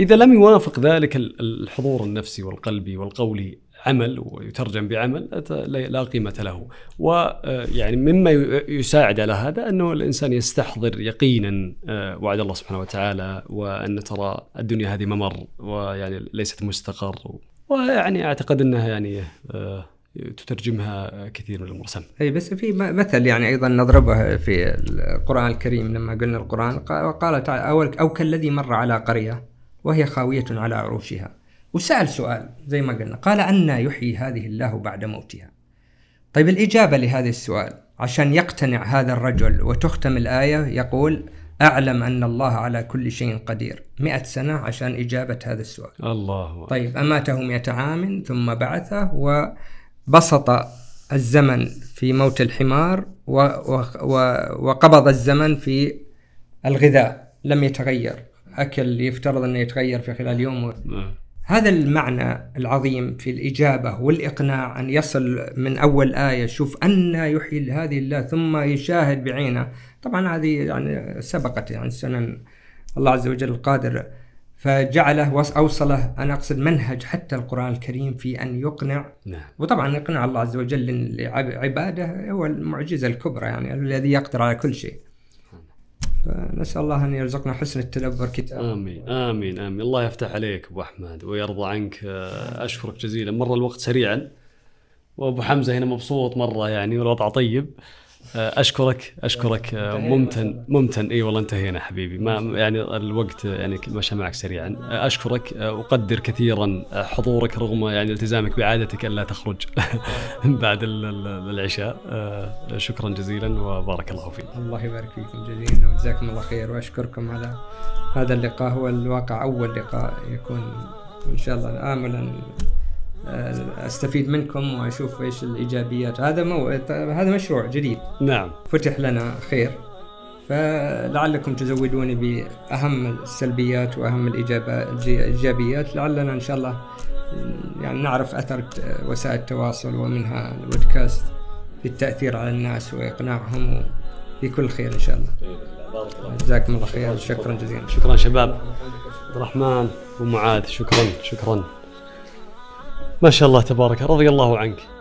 إذا لم يوافق ذلك ال- الحضور النفسي والقلبي والقولي عمل ويترجم بعمل لا قيمة له. ويعني مما ي- يساعد على هذا أنه الإنسان يستحضر يقينا آه، وعد الله سبحانه وتعالى وأن ترى الدنيا هذه ممر ويعني ليست مستقر. ويعني أعتقد أنها يعني آه، تترجمها كثير من الأمور سم إي بس في مثل يعني أيضا نضربه في القرآن الكريم لما قلنا القرآن قا- قال تعالى أو كالذي مر على قرية وهي خاوية على عروشها. وسأل سؤال زي ما قلنا. قال أن يحيي هذه الله بعد موتها. طيب الإجابة لهذا السؤال عشان يقتنع هذا الرجل وتختم الآية يقول أعلم أن الله على كل شيء قدير. مئة سنة عشان إجابة هذا السؤال. الله. طيب أماته مئة عام ثم بعثه وبسط الزمن في موت الحمار و و و وقبض الزمن في الغذاء. لم يتغير. أكل يفترض أنه يتغير في خلال يوم. و... هذا المعنى العظيم في الإجابة والإقناع أن يصل من أول آية شوف أن يحيي هذه الله ثم يشاهد بعينه. طبعا هذه يعني سبقت يعني سنن الله عز وجل القادر فجعله وص- أوصله أنا أقصد منهج حتى القرآن الكريم في أن يقنع. نعم. وطبعا إقناع الله عز وجل لعباده هو المعجزة الكبرى يعني الذي يقدر على كل شيء. فنسأل الله أن يرزقنا حسن التدبر كتابه آمين آمين آمين. الله يفتح عليك أبو أحمد ويرضى عنك. آه، أشكرك جزيلا. مر الوقت سريعا. وأبو حمزة هنا مبسوط مرة يعني والوضع طيب. أشكرك أشكرك آه، ممتن ممتن. إي والله انتهينا حبيبي. ما يعني الوقت يعني مشى معك سريعا. آه، أشكرك آه، أقدر كثيرا آه، حضورك رغم يعني التزامك بعادتك ألا تخرج بعد ال- ال- العشاء. آه، شكرا جزيلا وبارك الله فيك. الله يبارك فيكم جزيلا وجزاكم الله خير. وأشكركم على هذا اللقاء. هو الواقع أول لقاء يكون إن شاء الله املا آه، أستفيد منكم وأشوف إيش الإيجابيات. هذا مو... هذا مشروع جديد. نعم. فتح لنا خير. فلعلكم تزودوني بأهم السلبيات وأهم الإيجابيات. لعلنا إن شاء الله يعني نعرف أثر وسائل التواصل ومنها البودكاست في التاثير على الناس وإقناعهم في كل خير إن شاء الله. جزاكم الله خير. شكرا جزيلا. شكرا شباب. عبد الرحمن ومعاذ شكرا شكرا. ما شاء الله تبارك رضي الله عنك.